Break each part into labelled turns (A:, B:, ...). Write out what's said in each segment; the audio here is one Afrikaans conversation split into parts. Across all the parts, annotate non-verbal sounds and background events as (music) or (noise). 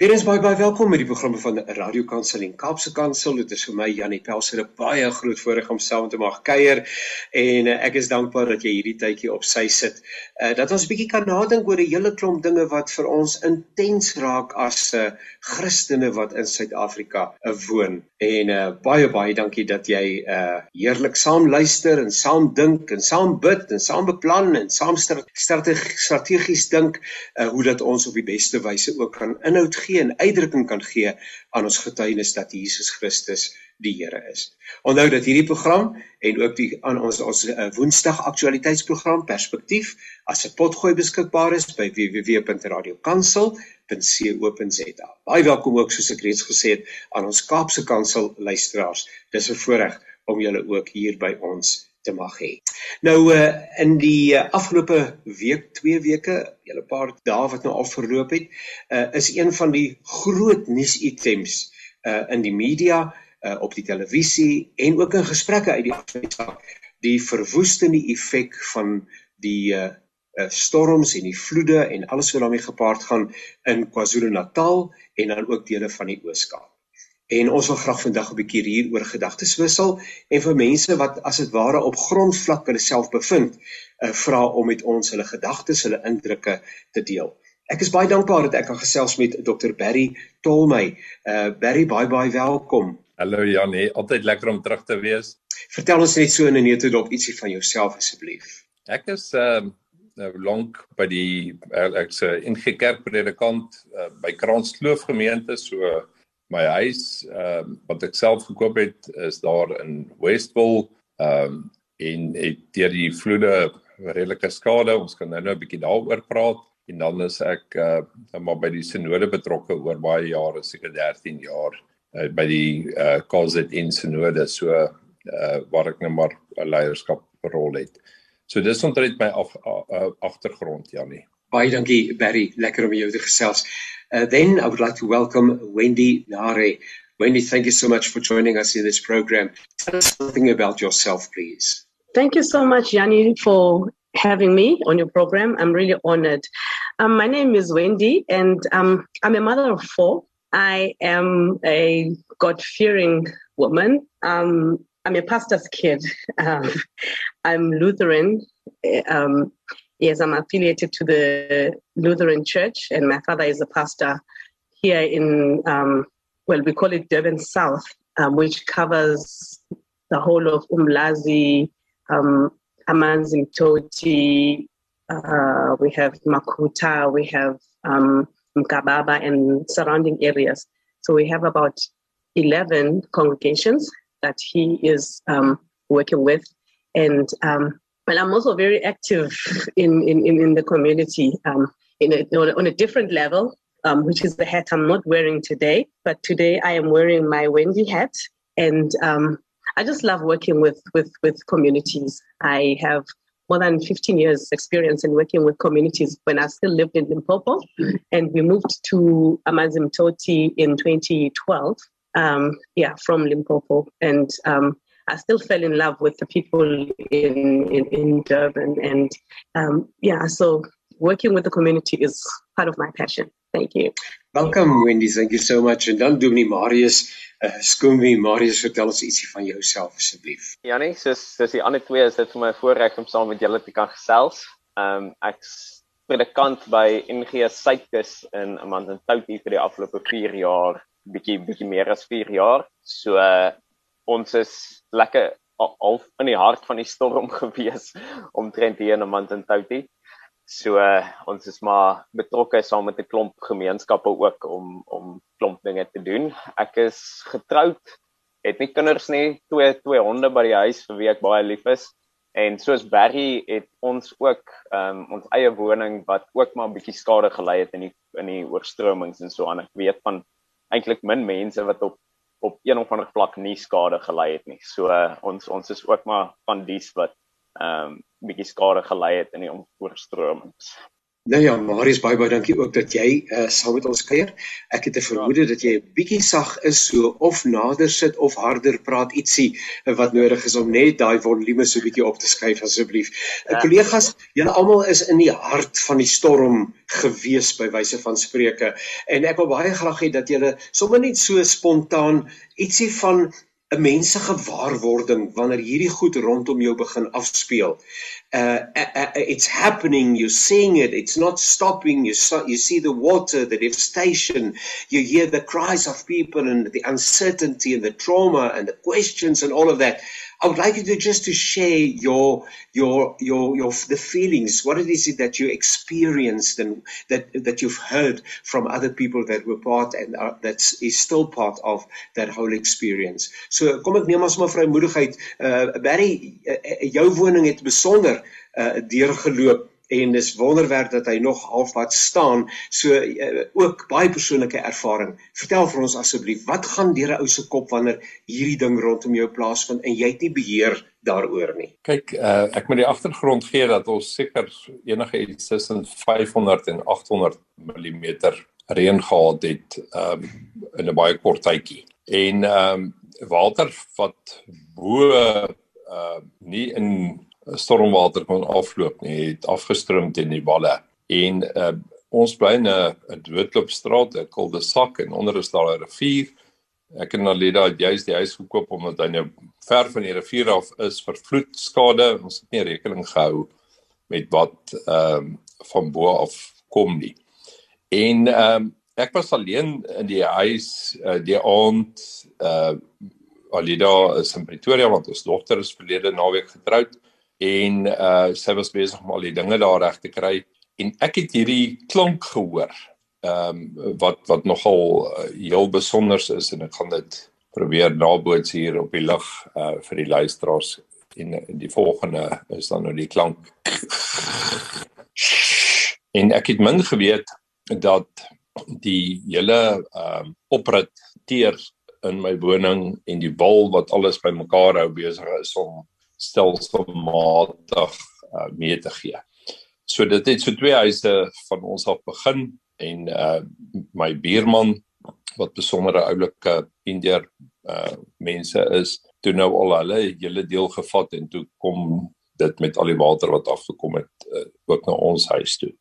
A: Hier is baie baie welkom by die programme van Radio Kansel en Kaapse Kansel. Dit is vir my Janie Pelser 'n baie groot voorreg om saam te mag kuier en uh, ek is dankbaar dat jy hierdie tydjie op sy sit. Uh, dat ons 'n bietjie kan nadink oor 'n hele klomp dinge wat vir ons intens raak as uh, Christene wat in Suid-Afrika uh, woon. En uh, baie baie dankie dat jy uh, heerlik saam luister en saam dink en saam bid en saam beplan en saam strategies dink uh, hoe dat ons op die beste wyse ook kan inhoud gee gee en uitdrukking kan gee aan ons getuienis dat Jesus Christus die Here is. Onthou dat hierdie program en ook die aan ons ons uh, Woensdag aktualiteitsprogram Perspektief as 'n potgooi beskikbaar is by www.radiokansel.co.za. Baie welkom ook soos ek reeds gesê het aan ons Kaapse Kansel luisteraars. Dis 'n voorreg om julle ook hier by ons te mag hê. Nou uh in die uh, afgelope week, 2 weke, julle paar dae wat nou al verloop het, uh is een van die groot nuusitems uh in die media, uh op die televisie en ook in gesprekke uit die afgelope die verwoestende effek van die uh storms en die vloede en alles wat daarmee gepaard gaan in KwaZulu-Natal en dan ook dele van die Oos-Kaap. En ons wil graag vandag 'n bietjie hier oor gedagtes wissel en vir mense wat as dit ware op grondvlak hulle self bevind, uh, vra om met ons hulle gedagtes, hulle indrukke te deel. Ek is baie dankbaar dat ek kan gesels met Dr Barry Tolmey. Uh Barry, baie baie welkom.
B: Hallo Janie, altyd lekker om terug te wees.
A: Vertel ons net so in 'n neutedop ietsie van jouself asseblief.
B: Ek is ehm uh, lank by die ek's 'n ingekerk predikant uh, by Kranskloof gemeente so my huis ehm uh, wat ek self gekoop het is daar in Westville ehm um, en het deur die vloede redelike skade ons kan nou nou 'n bietjie daaroor praat en dan is ek uh maar by die sinode betrokke oor baie jare seker 13 jaar uh, by die uh KZN sinode so uh waar ek nou maar 'n leierskap rol het. So dis omtrent my agtergrond Janie.
A: Baie dankie Barry, lekker om jou te gesels. Uh, then I would like to welcome Wendy Nare. Wendy, thank you so much for joining us in this program. Tell us something about yourself, please.
C: Thank you so much, Yanni, for having me on your program. I'm really honored. Um, my name is Wendy, and um, I'm a mother of four. I am a God fearing woman. Um, I'm a pastor's kid. (laughs) Um, I'm Lutheran. Yes, I'm affiliated to the Lutheran Church, and my father is a pastor here in, um, well, we call it Durban South, um, which covers the whole of Umlazi, um, Amanzimtoti, uh, we have Makuta, we have um, Mkababa, and surrounding areas. So we have about 11 congregations that he is um, working with. And um, well, I'm also very active in, in, in the community um, in a, on a different level, um, which is the hat I'm not wearing today. But today I am wearing my Wendy hat. And um, I just love working with, with, with communities. I have more than 15 years experience in working with communities when I still lived in Limpopo. And we moved to Amazim Toti in 2012. Um, yeah, from Limpopo. And um, I still fell in love with the people in, in, in Durban. And um, yeah, so working with the community is part of my passion. Thank you.
A: Welcome, Wendy. Thank you so much. En dan doen die Marius, uh, Skoomie, Marius, vertel ons ietsie van jouself asseblief.
D: Janie, soos soos die ander twee is dit vir my voorreg om saam met julle te kan gesels. Um ek's predikant by NG Suidkus in Amandintouti vir die afgelope 4 jaar, bietjie bietjie meer as 4 jaar. So uh, ons is lekker half in die hart van die storm (laughs) gewees omtrent hier in Amandintouti. So uh, ons is maar betrokke saam met 'n klomp gemeenskappe ook om om klomp dinge te doen. Ek is getroud, het nie kinders nie, twee twee honde by die huis vir wie ek baie lief is. En soos Barry het ons ook um, ons eie woning wat ook maar 'n bietjie skade gelei het in die in die oorstromings en so aan. Ek weet van eintlik min mense wat op op een of ander vlak nie skade gelei het nie. So uh, ons ons is ook maar van dies wat ehm um, bietjie skade gelei het in die oorstromings.
A: Nou ja, Marius baie baie dankie ook dat jy uh, saam met ons kuier. Ek het 'n vermoede dat jy 'n bietjie sag is so of nader sit of harder praat ietsie eh, wat nodig is om net daai volume so bietjie op te skuif asseblief. Eh, ja. Kollegas, julle almal is in die hart van die storm gewees by wyse van spreuke en ek wil baie graag hê dat julle sommer net so spontaan ietsie van 'n mense gewaarwording wanneer hierdie goed rondom jou begin afspeel. Uh, uh, uh it's happening, you're seeing it, it's not stopping. You saw, you see the water, the devastation, you hear the cries of people and the uncertainty and the trauma and the questions and all of that. I would like you to just to share your your your your the feelings. What it is it that you experienced and that that you've heard from other people that were part and are, that is still part of that whole experience. So kom ek neem as my vrymoedigheid uh Barry uh, uh, jou woning het besonder uh deurgeloop en dis wonderwerk dat hy nog halfpad staan. So uh, ook baie persoonlike ervaring. Vertel vir ons asseblief, wat gaan deur 'n ou se kop wanneer hierdie ding rondom jou plaasvind en jy het nie beheer daaroor nie.
B: Kyk, uh, ek moet die agtergrond gee dat ons seker enige iets tussen 500 en 800 mm reën gehad het um, in 'n baie kort tydjie. En ehm um, water wat bo uh nie in stormwater kon afloop nie, het afgestroom teen die walle. En uh, ons bly in 'n doodloopstraat, 'n kuldesak en onder is daar 'n rivier. Ek en Alida het juist die huis gekoop omdat hy nou ver van die rivier af is vir vloedskade. Ons het nie rekening gehou met wat ehm um, van bo af kom nie. En ehm um, ek was alleen in die huis uh, die aand uh Alida is in Pretoria want ons dogter is verlede naweek getroud en uh sy was besig om al die dinge daar reg te kry en ek het hierdie klank gehoor. Ehm um, wat wat nogal uh, heel besonder is en ek gaan dit probeer naboots hier op die lig uh vir die luisteraars en die volgende is dan nou die klank. En ek het min geweet dat die hele ehm um, oprit teer in my woning en die wal wat alles bymekaar hou besig is om stelselmatig uh, mee te gee. So dit het so twee huise van ons af begin en uh my buurman wat besondere oulike Indiër uh mense is, toe nou al hulle hele deel gevat en toe kom dit met al die water wat afgekom het uh, ook na ons huis toe.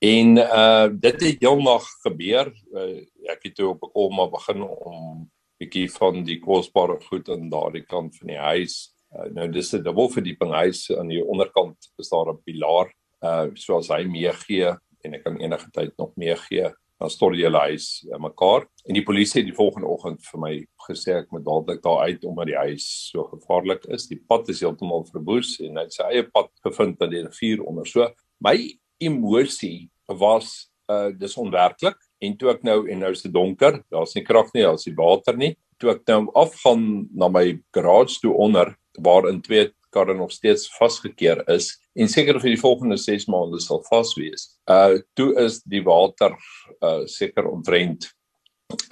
B: En uh dit het heelnag gebeur. Uh, ek het toe op 'n kolma begin om bietjie van die kosbare goed aan daardie kant van die huis Uh, nou dis 'n dubbelverdieping huis. Aan die onderkant is daar 'n pilaar. Uh soos hy meegee en ek kan enige tyd nog meegee dan stort die hele huis uh, mekaar. En die polisie het die volgende oggend vir my gesê ek moet dadelik daar uit omdat die huis so gevaarlik is. Die pad is heeltemal verwoes en hy het sy eie pad gevind aan die rivier onder. So my emosie was uh dis onwerklik. En toe ek nou en nou is dit donker daar's nie krag nie daar's nie water nie. Toe ek nou afgaan na my garage toe onder waarin twee karre nog steeds vasgekeer is en seker vir die volgende 6 maande sal vas wees. Uh toe is die water uh seker omtrent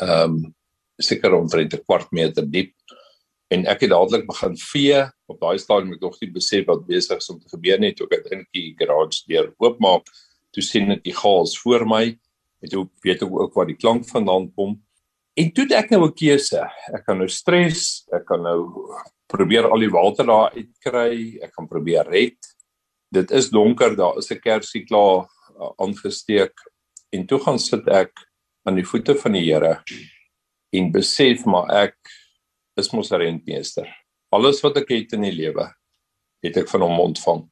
B: ehm um, seker omtrent 'n kwart meter diep en ek het dadelik begin vee. Op daai stadium ek nog nie besef wat besig is om te gebeur nie. Toe ek uiteindelik die garage deur oopmaak toe sien ek die gas voor my. En toe weet ek ook waar die klank vandaan kom en toe ek nou 'n keuse ek kan nou stres ek kan nou probeer al die water daar uitkry. Ek gaan probeer red. Dit is donker, daar is 'n kersie klaar uh, aangesteek en toe gaan sit ek aan die voete van die Here en besef maar ek is mos 'n rentmeester. Alles wat ek het in die lewe het ek van hom ontvang.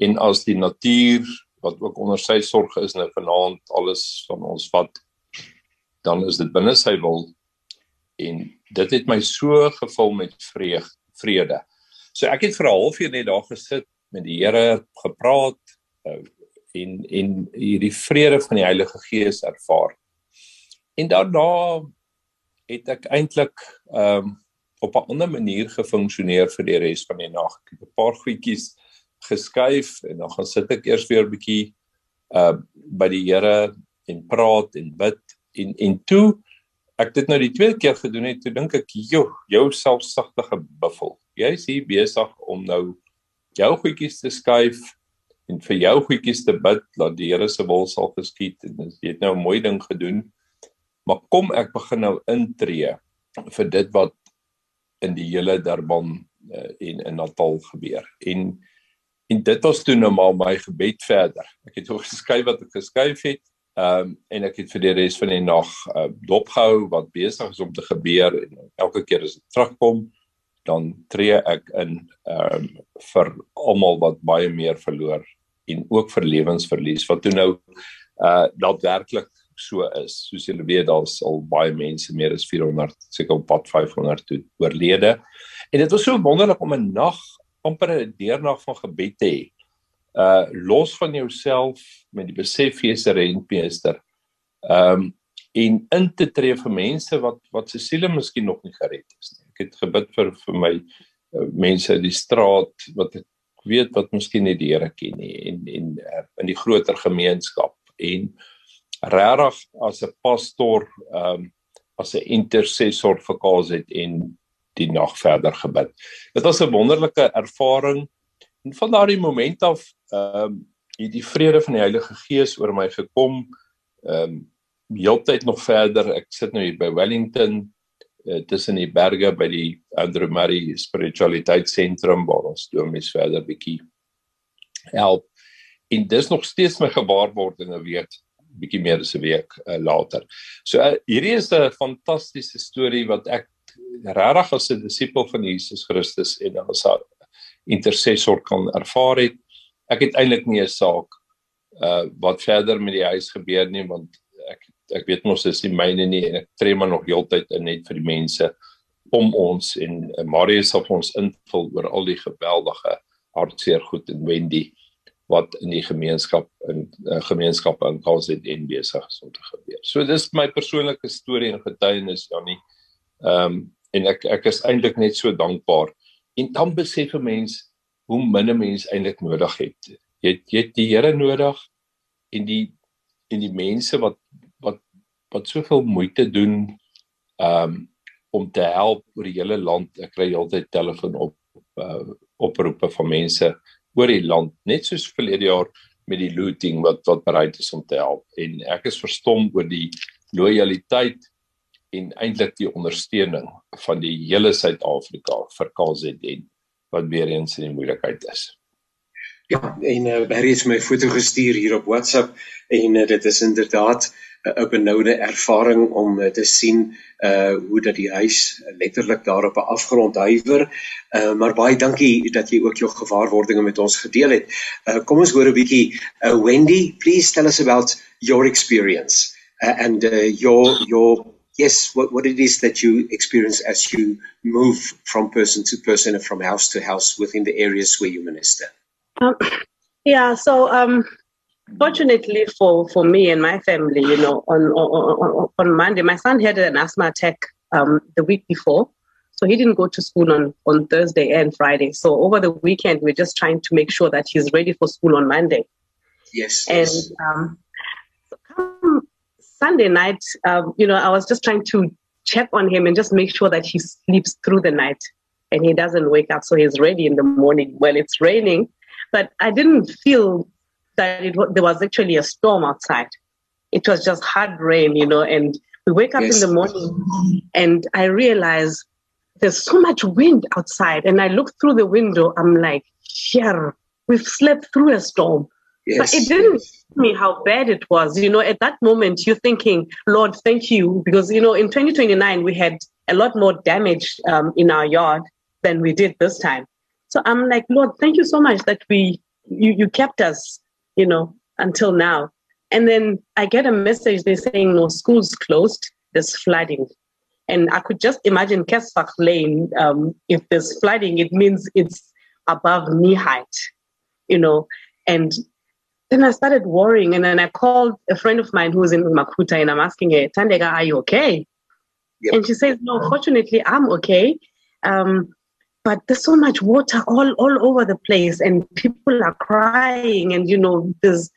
B: En as die natuur wat ook onder sy sorg is nou vanaand alles van ons vat dan is dit binne sy wil en dit het my so gevul met vreug, vrede. So ek het vir 'n halfuur net daar gesit met die Here gepraat uh, en en hierdie vrede van die Heilige Gees ervaar. En daarna het ek eintlik ehm um, op 'n ander manier gefunksioneer vir die res van die nag. Ek het 'n paar goedjies geskuif en dan gaan sit ek eers weer 'n bietjie uh by die Here en praat en bid en en toe ek dit nou die tweede keer gedoen het, toe dink ek, "Jo, jou selfsugtige buffel. Jy is hier besig om nou jou goedjies te skuif en vir jou goedjies te bid dat die Here se wil sal geskied en jy het nou 'n mooi ding gedoen. Maar kom ek begin nou intree vir dit wat in die hele Durban uh, en in Natal gebeur. En en dit was toe nou maar my gebed verder. Ek het ook geskryf wat ek geskryf het. Ehm um, en ek het vir die res van die nag uh, dopgehou wat besig is om te gebeur en elke keer as dit terugkom dan tree ek in ehm um, vir almal wat baie meer verloor en ook vir lewensverlies wat toe nou uh daadwerklik so is. Soos julle weet daar's al baie mense meer as 400 seker op pad 500 toe oorlede. En dit was so wonderlik om 'n nag amper 'n deernag van gebed te hê. Uh los van jouself met die besef jy is 'n rentmeester. Um en in te tree vir mense wat wat se siele miskien nog nie gered is nie. Ek het gebid vir vir my uh, mense in die straat wat ek weet wat miskien nie die Here ken nie en en uh, in die groter gemeenskap en regtig as 'n pastoor um as 'n intercessor vir KZN die nag verder gebid. Dit was 'n wonderlike ervaring en van daardie oomblik af um het die vrede van die Heilige Gees oor my gekom. Um heeltyd nog verder. Ek sit nou hier by Wellington uh, tussen die berge by die Andrew Murray Spiritualiteitssentrum waar ons domies verder bietjie help. En dis nog steeds my gewaarwordinge weet bietjie meer as 'n week uh, later. So uh, hierdie is 'n fantastiese storie wat ek regtig as 'n disipel van Jesus Christus en as 'n intercessor kan ervaar het. Ek het eintlik nie 'n saak uh wat verder met die huis gebeur nie want ek ek weet mos is nie myne nie en ek tree maar nog heeltyd in net vir die mense om ons en uh, Marius sal ons invul oor al die geweldige hartseer goed en Wendy wat in die gemeenskap in uh, gemeenskappe in KZN besig is om te gebeur. So dis my persoonlike storie en getuienis Janie. Ehm um, en ek ek is eintlik net so dankbaar. En dan besef 'n mens hoe min 'n mens eintlik nodig het. Jy het, jy het die Here nodig en die en die mense wat wat wat soveel moeite doen um om te help oor die hele land. Ek kry altyd telefoon op uh, oproepe van mense oor die land net soos verlede jaar met die looting wat wat bereid is om te help en ek is verstom oor die lojaliteit en eintlik die ondersteuning van die hele Suid-Afrika vir KZN wat weer eens in die moeilikheid is.
A: Ja, en uh, Barry het my foto gestuur hier op WhatsApp en uh, dit is inderdaad 'n uh, benoude ervaring om uh, te sien uh hoe dat die huis letterlik daar op 'n afgrond huiwer. Uh maar baie dankie dat jy ook jou gewaarwordinge met ons gedeel het. Uh kom ons hoor 'n bietjie uh Wendy, please tell us about your experience uh, and uh, your your yes, what, what it is that you experience as you move from person to person and from house to house within the areas where you minister.
C: Um, yeah, so um, fortunately for, for me and my family, you know, on, on, on Monday, my son had an asthma attack um, the week before. So he didn't go to school on, on Thursday and Friday. So over the weekend, we're just trying to make sure that he's ready for school on Monday.
A: Yes.
C: And
A: yes.
C: Um, Sunday night, um, you know, I was just trying to check on him and just make sure that he sleeps through the night and he doesn't wake up so he's ready in the morning. Well, it's raining, but I didn't feel that it, there was actually a storm outside. It was just hard rain, you know, and we wake up yes. in the morning and I realize there's so much wind outside. And I look through the window, I'm like, yeah, we've slept through a storm. Yes. But it didn't me how bad it was. You know, at that moment, you're thinking, Lord, thank you. Because, you know, in 2029, we had a lot more damage um, in our yard than we did this time. So I'm like, Lord, thank you so much that we, you, you kept us, you know, until now. And then I get a message, they're saying, no, school's closed, there's flooding. And I could just imagine Kesfach Lane, um, if there's flooding, it means it's above knee height, you know. And then I started worrying, and then I called a friend of mine who was in Makuta, and I'm asking her, Tandega, are you okay? Yep. And she says, No, fortunately, I'm okay. Um, but there's so much water all, all over the place, and people are crying, and you know, there's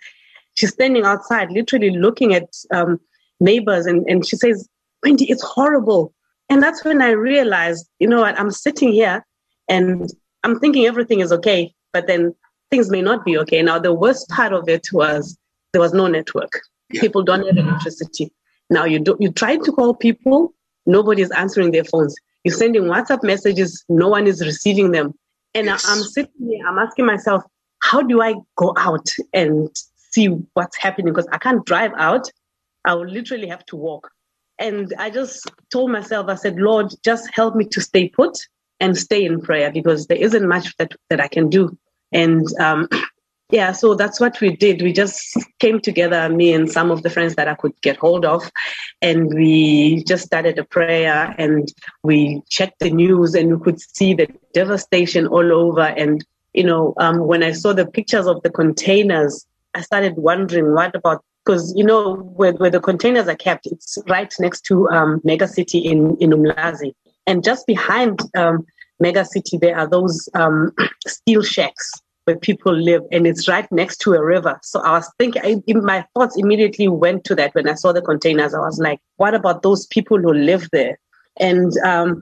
C: she's standing outside, literally looking at um, neighbors, and, and she says, Wendy, it's horrible. And that's when I realized, you know what, I'm sitting here and I'm thinking everything is okay, but then things may not be okay. Now, the worst part of it was there was no network. Yeah. People don't have electricity. Now you do you try to call people, nobody's answering their phones. You're sending WhatsApp messages, no one is receiving them. And yes. I'm sitting here, I'm asking myself, how do I go out and see what's happening? Because I can't drive out. I will literally have to walk. And I just told myself, I said, Lord, just help me to stay put and stay in prayer because there isn't much that, that I can do. And um, (clears throat) yeah, so that's what we did. We just came together, me and some of the friends that I could get hold of, and we just started a prayer and we checked the news and we could see the devastation all over. And, you know, um, when I saw the pictures of the containers, I started wondering what about because you know where, where the containers are kept, it's right next to um, Mega City in in Umlazi, and just behind um, Mega City there are those um, (clears throat) steel shacks where people live and it's right next to a river. So I was thinking, I, my thoughts immediately went to that when I saw the containers. I was like, what about those people who live there? And, um,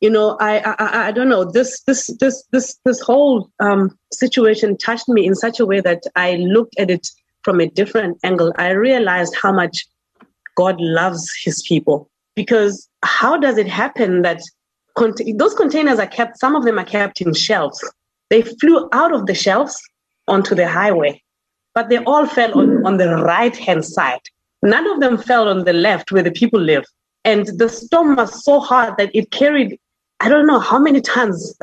C: you know, I, I, I, don't know, this, this, this, this, this whole um, situation touched me in such a way that I looked at it from a different angle. I realized how much God loves his people because how does it happen that cont- those containers are kept, some of them are kept in shelves they flew out of the shelves onto the highway, but they all fell on, on the right hand side. None of them fell on the left where the people live. And the storm was so hard that it carried, I don't know how many tons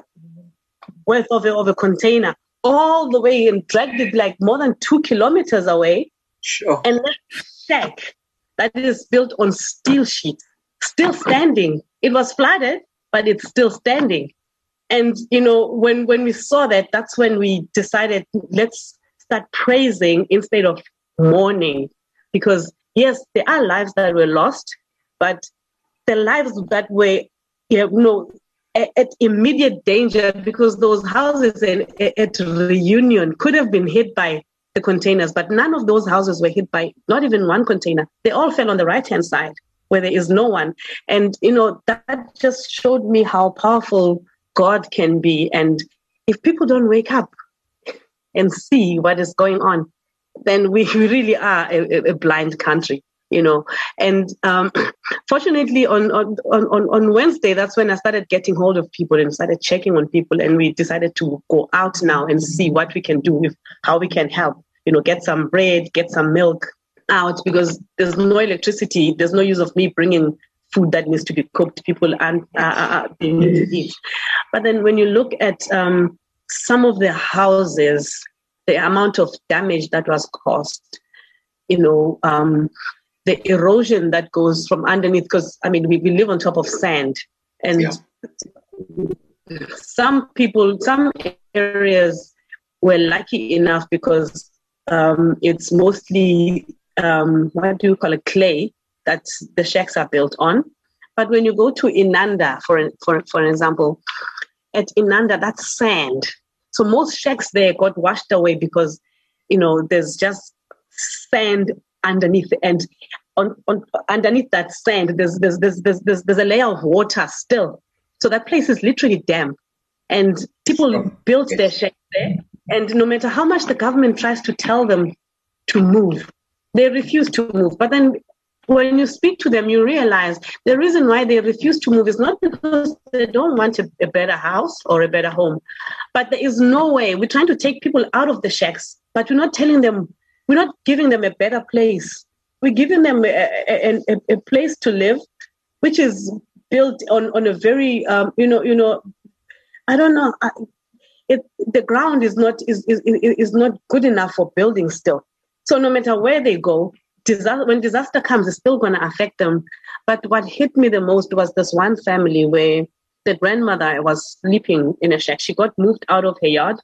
C: worth of a, of a container all the way and dragged it like more than two kilometers away.
A: Sure.
C: And that shack that is built on steel sheets, still standing. It was flooded, but it's still standing. And you know when when we saw that that's when we decided let's start praising instead of mourning. Because yes there are lives that were lost but the lives that were you know at, at immediate danger because those houses in, at reunion could have been hit by the containers but none of those houses were hit by not even one container. They all fell on the right hand side where there is no one and you know that just showed me how powerful God can be. And if people don't wake up and see what is going on, then we (laughs) really are a, a blind country, you know. And um, (clears throat) fortunately, on, on, on, on Wednesday, that's when I started getting hold of people and started checking on people. And we decided to go out now and see what we can do with how we can help, you know, get some bread, get some milk out because there's no electricity. There's no use of me bringing food that needs to be cooked. People and uh, uh, uh, they need to eat. But then when you look at um, some of the houses, the amount of damage that was caused, you know, um, the erosion that goes from underneath, because I mean, we, we live on top of sand, and yeah. some people, some areas were lucky enough because um, it's mostly um, what do you call it, clay that the shacks are built on. But when you go to Inanda, for, for, for example, at Inanda, that's sand. So most shacks there got washed away because, you know, there's just sand underneath. And on, on underneath that sand, there's, there's, there's, there's, there's, there's a layer of water still. So that place is literally damp. And people built their shacks there. And no matter how much the government tries to tell them to move, they refuse to move. But then when you speak to them, you realize the reason why they refuse to move is not because they don't want a, a, better house or a better home, but there is no way. We're trying to take people out of the shacks, but we're not telling them, we're not giving them a better place. We're giving them a, a, a, place to live, which is built on, on a very, um, you know, you know, I don't know. I, it, the ground is not is, is, is not good enough for building still. So no matter where they go, disaster, when disaster comes, it's still going to affect them. But what hit me the most was this one family where the grandmother was sleeping in a shack. She got moved out of her yard.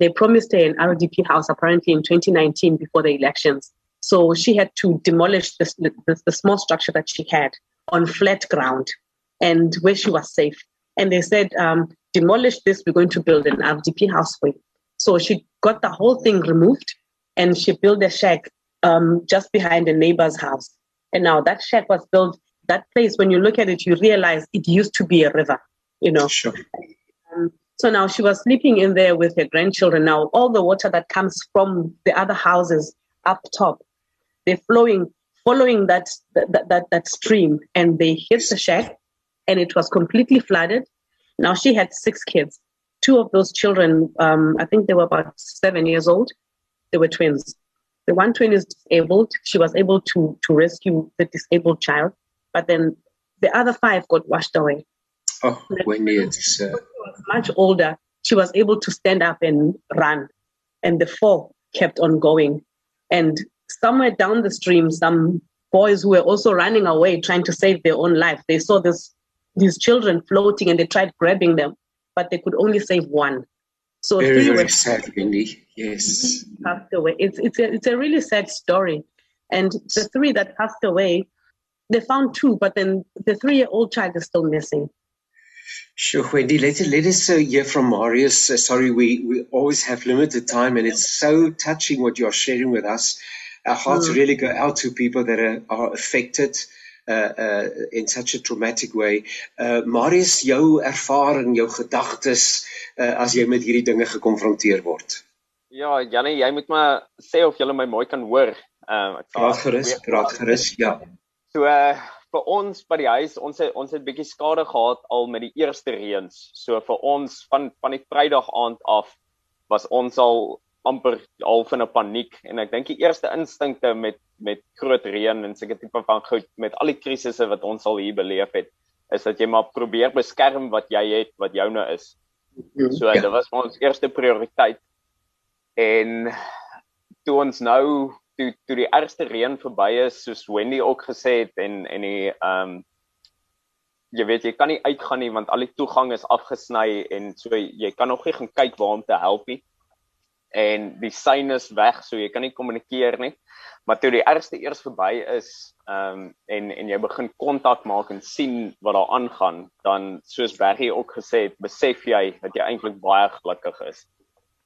C: They promised her an RDP house apparently in 2019 before the elections. So she had to demolish this, this, the small structure that she had on flat ground and where she was safe. And they said, um, demolish this, we're going to build an RDP house for you. So she got the whole thing removed and she built a shack um, just behind a neighbor's house. And now that shack was built, that place, when you look at it, you realize it used to be a river, you know.
A: Sure.
C: Um, So now she was sleeping in there with her grandchildren. Now all the water that comes from the other houses up top, they're flowing, following that that that, that stream, and they hit the shack, and it was completely flooded. Now she had six kids. Two of those children, um, I think they were about seven years old. They were twins. The one twin is disabled. She was able to to rescue the disabled child, but then the other five got washed away.
A: Oh, when it's uh...
C: was much older, she was able to stand up and run, and the four kept on going. And somewhere down the stream, some boys who were also running away, trying to save their own life, they saw this these children floating, and they tried grabbing them, but they could only save one.
A: So very, three very sad. Yes,
C: passed away. It's it's a it's a really sad story, and the three that passed away, they found two, but then the three year old child is still missing.
A: Sure, Wendy. Let, let us uh, hear from Marius. Uh, sorry, we, we always have limited time, and it's so touching what you're sharing with us. Our hearts mm. really go out to people that are, are affected uh, uh, in such a traumatic way. Uh, Marius, jou ervaring, jou gedagtes uh, as jy met hierdie dinge gekonfronteer word.
D: Ja, Janie, jy moet maar sê of jy my mooi kan hoor.
A: Ehm uh, ek praat gerus, praat gerus, ja.
D: So uh, vir ons by die huis, ons het ons het bietjie skade gehad al met die eerste reëns. So vir ons van van die Vrydag aand af was ons al amper half in 'n paniek en ek dink die eerste instinkte met met groot reën en seker tipe van goed met al die krisisse wat ons al hier beleef het is dat jy maar probeer beskerm wat jy het wat joune is. So ja. dit was ons eerste prioriteit. En toe ons nou toe toe die ergste reën verby is soos Wendy ook gesê het en en die ehm um, jy weet jy kan nie uitgaan nie want al die toegang is afgesny en so jy kan nog nie gaan kyk waar om te help nie en die sein is weg so jy kan nie kommunikeer nie maar toe die ergste eers verby is ehm um, en en jy begin kontak maak en sien wat daar aangaan dan soos Bergie ook gesê het besef jy dat jy eintlik baie gelukkig is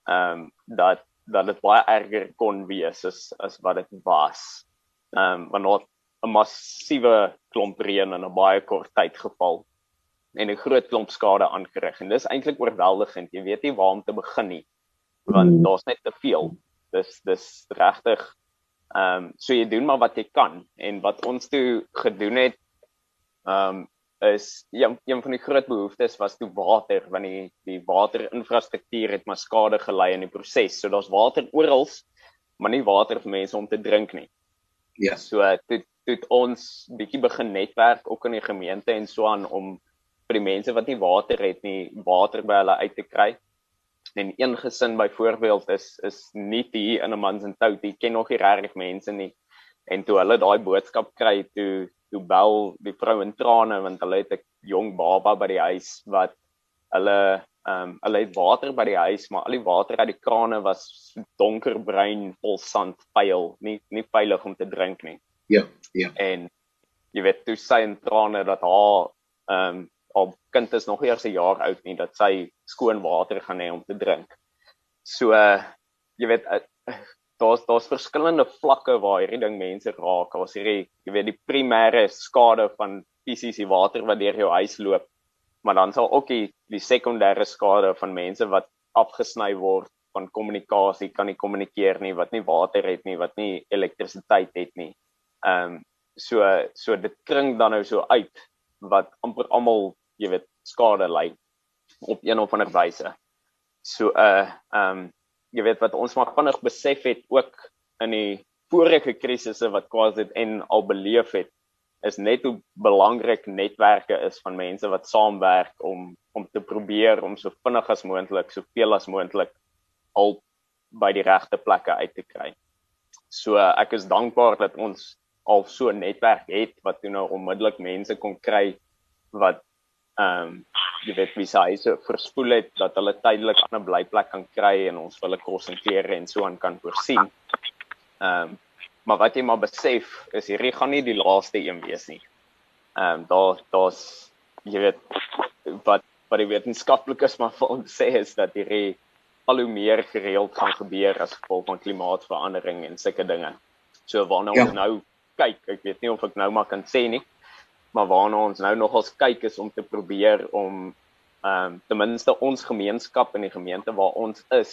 D: ehm um, dat dat dit baie erger kon wees as as wat dit was. Ehm um, want 'n massiewe klomp reën in 'n baie kort tyd geval en 'n groot klomp skade aangerig en dis eintlik oorweldigend. Jy weet nie waar om te begin nie want mm. daar's net te veel. Dis dis regtig ehm um, so jy doen maar wat jy kan en wat ons toe gedoen het ehm um, is een, een van die groot behoeftes was toe water want die die waterinfrastruktuur het maar skade gelei in die proses. So daar's water oral, maar nie water vir mense om te drink nie. Ja. So dit dit ons bietjie begin netwerk ook in die gemeente en so aan om vir die mense wat nie water het nie, water by hulle uit te kry. En een gesin byvoorbeeld is is nie hier in 'n mans en tout, die ken nog nie regtig mense nie. En toe hulle daai boodskap kry, toe toe bel die vrou in trane want hulle het 'n jong baba by die huis wat hulle ehm um, hulle het water by die huis maar al die water uit die krane was donkerbruin vol sand vuil nie nie veilig om te drink nie.
A: Ja ja.
D: En jy weet toe sy in trane dat haar ehm um, haar kind is nog eers 'n jaar oud nie dat sy skoon water gaan hê om te drink so uh, jy weet uh, daar's daar's verskillende vlakke waar hierdie ding mense raak. Daar's hierdie, jy weet, die primêre skade van fisiese water wat deur jou huis loop. Maar dan sal ook die die sekondêre skade van mense wat afgesny word van kommunikasie, kan nie kommunikeer nie, wat nie water het nie, wat nie elektrisiteit het nie. Ehm um, so so dit kring dan nou so uit wat amper almal, jy weet, skade ly op een of ander wyse. So uh um, jy weet wat ons maar vinnig besef het ook in die vorige krisisse wat KwaZulu en al beleef het is net hoe belangrik netwerke is van mense wat saamwerk om om te probeer om so vinnig as moontlik soveel as moontlik al by die regte plekke uit te kry. So ek is dankbaar dat ons al so 'n netwerk het wat toe nou onmiddellik mense kon kry wat ehm um, jy weet wie sy so verspoel het dat hulle tydelik aan 'n blyplek kan kry en ons hulle kos en klere en so aan kan voorsien. Ehm um, maar wat jy maar besef is hierdie gaan nie die laaste een wees nie. Ehm um, daar daar's jy weet wat wat die wetenskaplikes maar vir ons sê is dat hierdie al hoe meer gereeld gaan gebeur as gevolg van klimaatsverandering en sulke dinge. So waarna ja. ons nou kyk, ek weet nie of ek nou maar kan sê nie, maar waarna ons nou nogals kyk is om te probeer om ehm um, ten minste ons gemeenskap in die gemeente waar ons is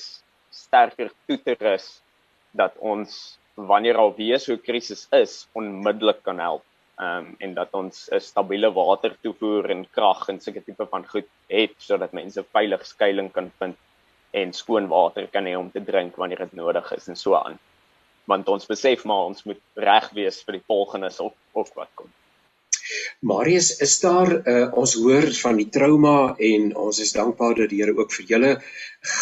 D: sterker toe te rus dat ons wanneer al weer so 'n krisis is onmiddellik kan help. Ehm um, en dat ons 'n stabiele water toevoer en krag en sulke tipe van goed het sodat mense veilig skuilings kan vind en skoon water kan hê om te drink wanneer dit nodig is en so aan. Want ons besef maar ons moet reg wees vir die volgendes of of wat kom.
A: Marius, is daar uh, ons hoor van die trauma en ons is dankbaar dat die Here ook vir julle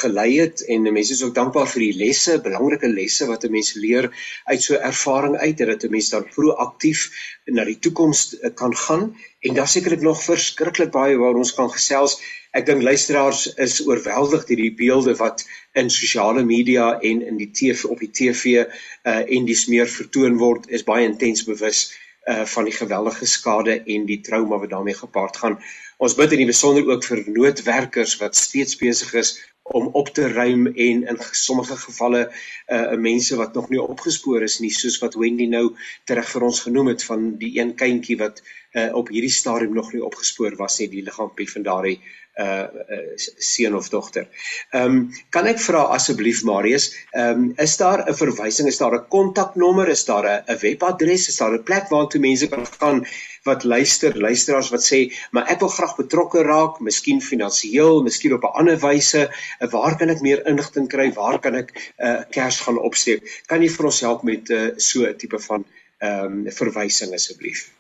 A: gelei het en mense is ook dankbaar vir die lesse, belangrike lesse wat 'n mens leer uit so 'n ervaring uit dat 'n mens dan proaktief na die toekoms uh, kan gaan en daar sekerlik nog verskriklik baie waar ons kan gesels. Ek dink luisteraars is oorweldig deur die beelde wat in sosiale media en in die TV op die TV uh, en dis meer vertoon word is baie intens bewus uh van die geweldige skade en die trauma wat daarmee gepaard gaan. Ons bid in die besonder ook vir noodwerkers wat steeds besig is om op te ruim en in sommige gevalle uh mense wat nog nie opgespoor is nie soos wat Wendy nou terug vir ons genoem het van die een kindjie wat uh op hierdie stadium nog nie opgespoor was nie die liggaampie van daardie uh, uh seun of dogter. Ehm um, kan ek vra asseblief Marius, ehm um, is daar 'n verwysing, is daar 'n kontaknommer, is daar 'n webadres, is daar 'n plek waartoe mense kan gaan wat luister, luisteraars wat sê, maar ek wil graag betrokke raak, miskien finansiëel, miskien op 'n ander wyse, waar kan ek meer inligting kry? Waar kan ek 'n uh, kers gaan opsteek? Kan jy vir ons help met uh, so 'n tipe van ehm um, verwysing asseblief?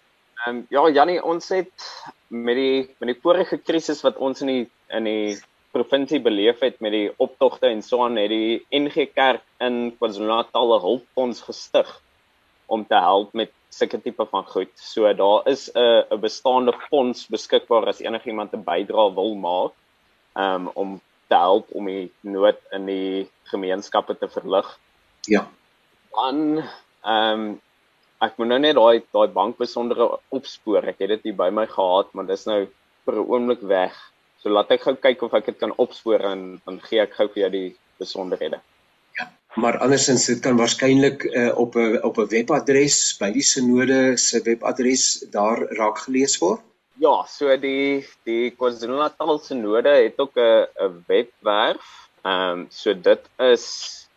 D: Ehm um, ja Jannie, ons het met die met die vorige krisis wat ons in die in die provinsie beleef het met die optogte en so aan het die NG Kerk in KwaZulu-Natal 'n hulpfonds gestig om te help met sulke tipe van goed. So daar is 'n 'n bestaande fonds beskikbaar as enigiemand 'n bydrae wil maak um, om te help om die nood in die gemeenskappe te verlig.
A: Ja.
D: Dan ehm um, ek moet nou net daai daai bankbesondere opspoor. Ek het dit hier by my gehad, maar dis nou vir 'n oomblik weg. So laat ek gou kyk of ek dit kan opspoor en dan gee ek gou vir jou die besonderhede.
A: Ja, maar andersins dit kan waarskynlik uh, op 'n op 'n webadres by die sinode se webadres daar raak gelees word.
D: Ja, so die die KwaZulu-Natal sinode het ook 'n 'n webwerf. Ehm um, so dit is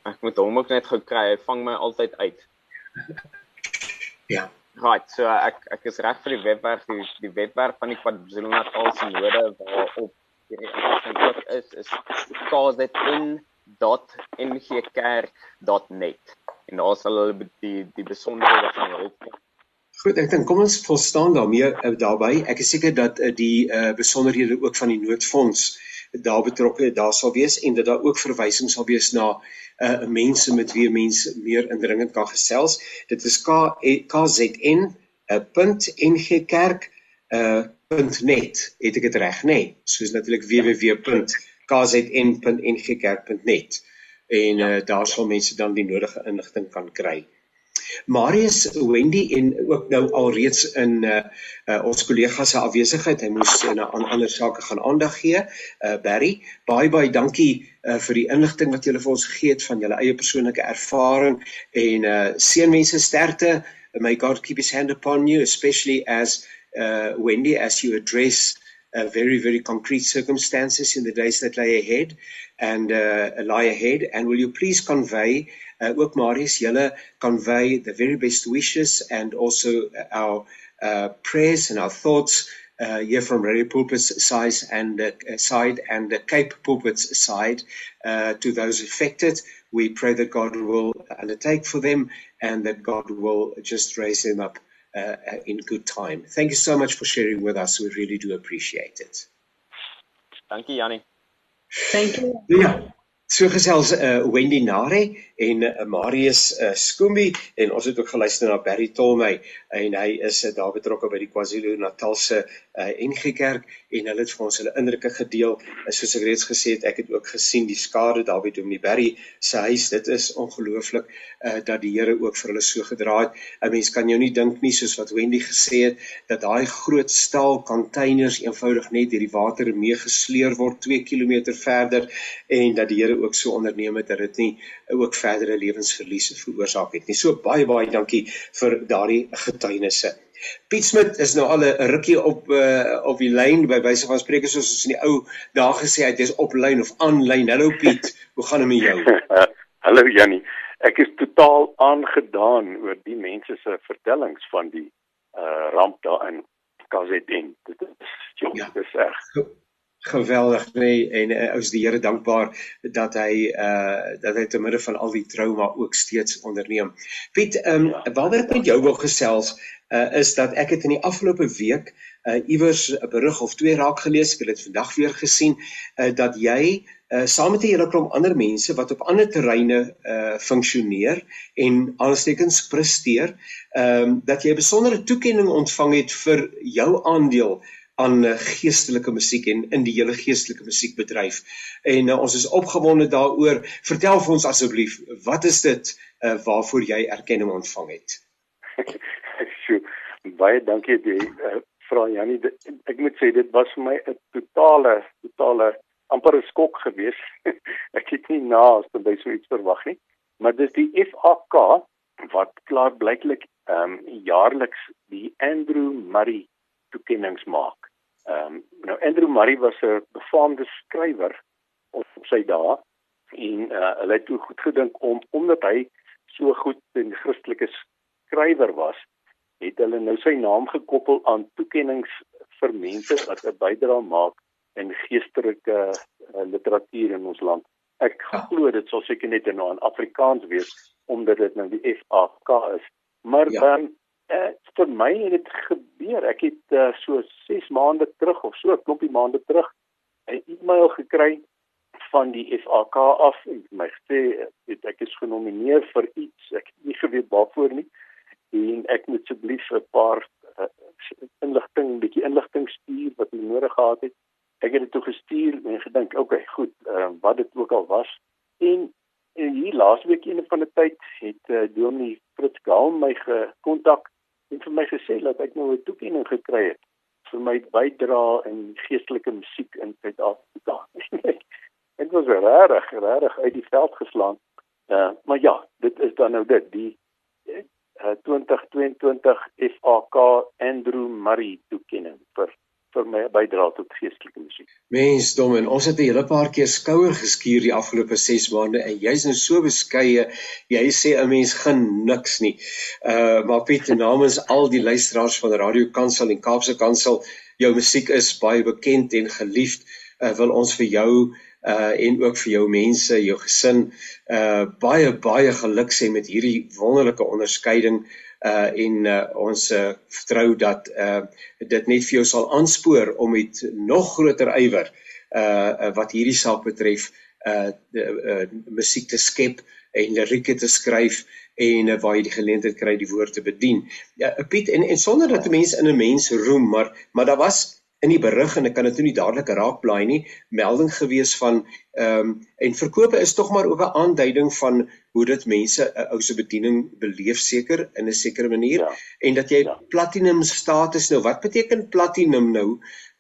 D: ek moet hom ook net gou kry. Hy vang my altyd uit. (laughs)
A: Ja.
D: Right, so ek ek is reg vir die webwerf die, die webwerf van die KwaZulu-Natal se node waarop hierdie inligting ook is is kzn.ngkerk.net en daar sal hulle die die besonderhede van help.
A: Goed, ek dink kom ons volstaan daarmee uh, daarbey. Ek is seker dat uh, die uh, besonderhede ook van die noodfonds daar betrokke daar sal wees en dat daar ook verwysings sal wees na uh mense met wie mense meer indringend kan gesels. Dit is K KZN uh, .ngkerk uh .net. Het ek dit reg nê? Nee? Soos natuurlik www.kzn.ngkerk.net. En uh daar sal mense dan die nodige inligting kan kry. Marius Wendy en ook nou alreeds in uh, uh ons kollega se afwesigheid. Hy moes uh, na ander sake gaan aandag gee uh Barry. Baie baie dankie uh vir die inligting wat julle vir ons gegee het van julle eie persoonlike ervaring en uh seënwense sterkte may God keep his hand upon you especially as uh Wendy as you address uh, very very concrete circumstances in the days that lie ahead and uh, lie ahead. And will you please convey uh, ook Marius julle convey the very best wishes and also our uh, prayers and our thoughts uh, here from Radio Pulpit's side and uh, side and the Cape Pulpit's side uh, to those affected. We pray that God will undertake for them and that God will just raise them up uh, in good time. Thank you so much for sharing with us. We really do appreciate it.
D: Thank you, Yanni.
C: Thank you.
A: Yeah. So gesels uh, Wendy Nare en uh, Marius uh, Skoombi en ons het ook geluister na Barry Tolmey en hy is uh, daar betrokke by die KwaZulu-Natalse uh, NG Kerk en hulle het vir ons hulle indrukke gedeel. Uh, soos ek reeds gesê het, ek het ook gesien die skade daar by Dominee Barry se huis. Dit is ongelooflik uh, dat die Here ook vir hulle so gedra het. 'n Mens kan jou nie dink nie soos wat Wendy gesê het dat daai groot staal containers eenvoudig net deur die water meegesleer word 2 km verder en dat die Here ook so onderneem het dat dit nie ook verdere lewensverliese veroorsaak het nie. So baie baie dankie vir daardie getuienisse. Piet Smit is nou al 'n rukkie op uh, op die lyn by wyse van spreek soos ons in die ou dae gesê het, jy's op lyn of aanlyn. Hallo Piet, (laughs) hoe gaan dit met jou? (laughs)
E: Hallo Jannie. Ek is totaal aangedaan oor die mense se vertellings van die uh ramp daar in KZN. Dit is jong, ja. dit is reg.
A: Geweldig nee en uh, ons die Here dankbaar dat hy uh dat hy te midde van al die trauma ook steeds onderneem. Piet, ehm um, waaroor ek met jou wil gesels uh is dat ek het in die afgelope week uh iewers 'n berig of twee raak gelees, ek het dit vandag weer gesien, uh dat jy uh saam met 'n hele klomp ander mense wat op ander terreine uh funksioneer en aanstekens presteer, ehm um, dat jy 'n besondere toekenning ontvang het vir jou aandeel aan uh, geestelike musiek en in die hele geestelike musiekbedryf. En uh, ons is opgewonde daaroor. Vertel vir ons asseblief, wat is dit uh waarvoor jy erkenning ontvang het? (laughs)
E: Sjoe, baie dankie jy uh, vra Jannie. Ek moet sê dit was vir my 'n totale totale amper 'n skok gewees. (laughs) ek het nie naaste by so iets verwag nie, maar dis die FAK wat klaar blyklik ehm um, jaarliks die Andrew Murray toekennings maak. Ehm um, nou Andrew Murray was 'n befaamde skrywer op sy dae en uh, hulle het toe goed gedink om omdat hy so goed 'n Christelike skrywer was, het hulle nou sy naam gekoppel aan toekennings vir mense wat 'n bydrae maak en geestelike uh, literatuur in ons land. Ek ja. glo dit sal seker net nou in Afrikaans wees omdat dit nou die FAK is. Maar ja. dan uh, vir my het dit gebeur. Ek het uh, so 6 maande terug of so 'n klompie maande terug 'n e-mail gekry van die FAK af en my gesê het ek is genomineer vir iets. Ek het nie geweet waarvoor nie en ek moet asseblief 'n paar uh, inligting, 'n bietjie inligting stuur wat ek nodig gehad het ek het dit toe gestuur en gedink, oké, okay, goed, uh, wat dit ook al was. En, en hier laasweek een van die tyd het uh, Dominee Fritz Gaal my gekontak en vir my gesê dat ek nou 'n toekenning gekry het vir my bydrae in geestelike musiek in Suid-Afrika. (laughs) dit was regtig, regtig uit die veld geslaan. Uh, maar ja, dit is dan nou dit, die uh, 2022 FAK Andrew Murray toekenning vir vir my bydra tot geestelike musiek.
A: Mens dom en ons het 'n hele paar keer skouer geskuur die afgelope 6 maande en jy's nou so beskeie. Jy sê 'n mens gaan niks nie. Uh maar Piet namens al die luisteraars van Radio Kansel en Kaapse Kansel, jou musiek is baie bekend en geliefd. Uh wil ons vir jou uh en ook vir jou mense, jou gesin uh baie baie geluk sê met hierdie wonderlike onderskeiding uh en uh, ons uh, vertrou dat uh dit net vir jou sal aanspoor om met nog groter ywer uh wat hierdie saak betref uh, uh musiek te skep en lirieke te skryf en uh, waar jy die geleentheid kry die woord te bedien. Ja Piet en en sonder dat 'n mens in 'n mens roem maar maar daar was in die berig en ek kan dit nie dadelik raakblaai nie melding gewees van ehm um, en verkope is tog maar ook 'n aanduiding van hoe dit mense 'n ou se bediening beleef seker in 'n sekere manier ja. en dat jy ja. platinum status nou wat beteken platinum nou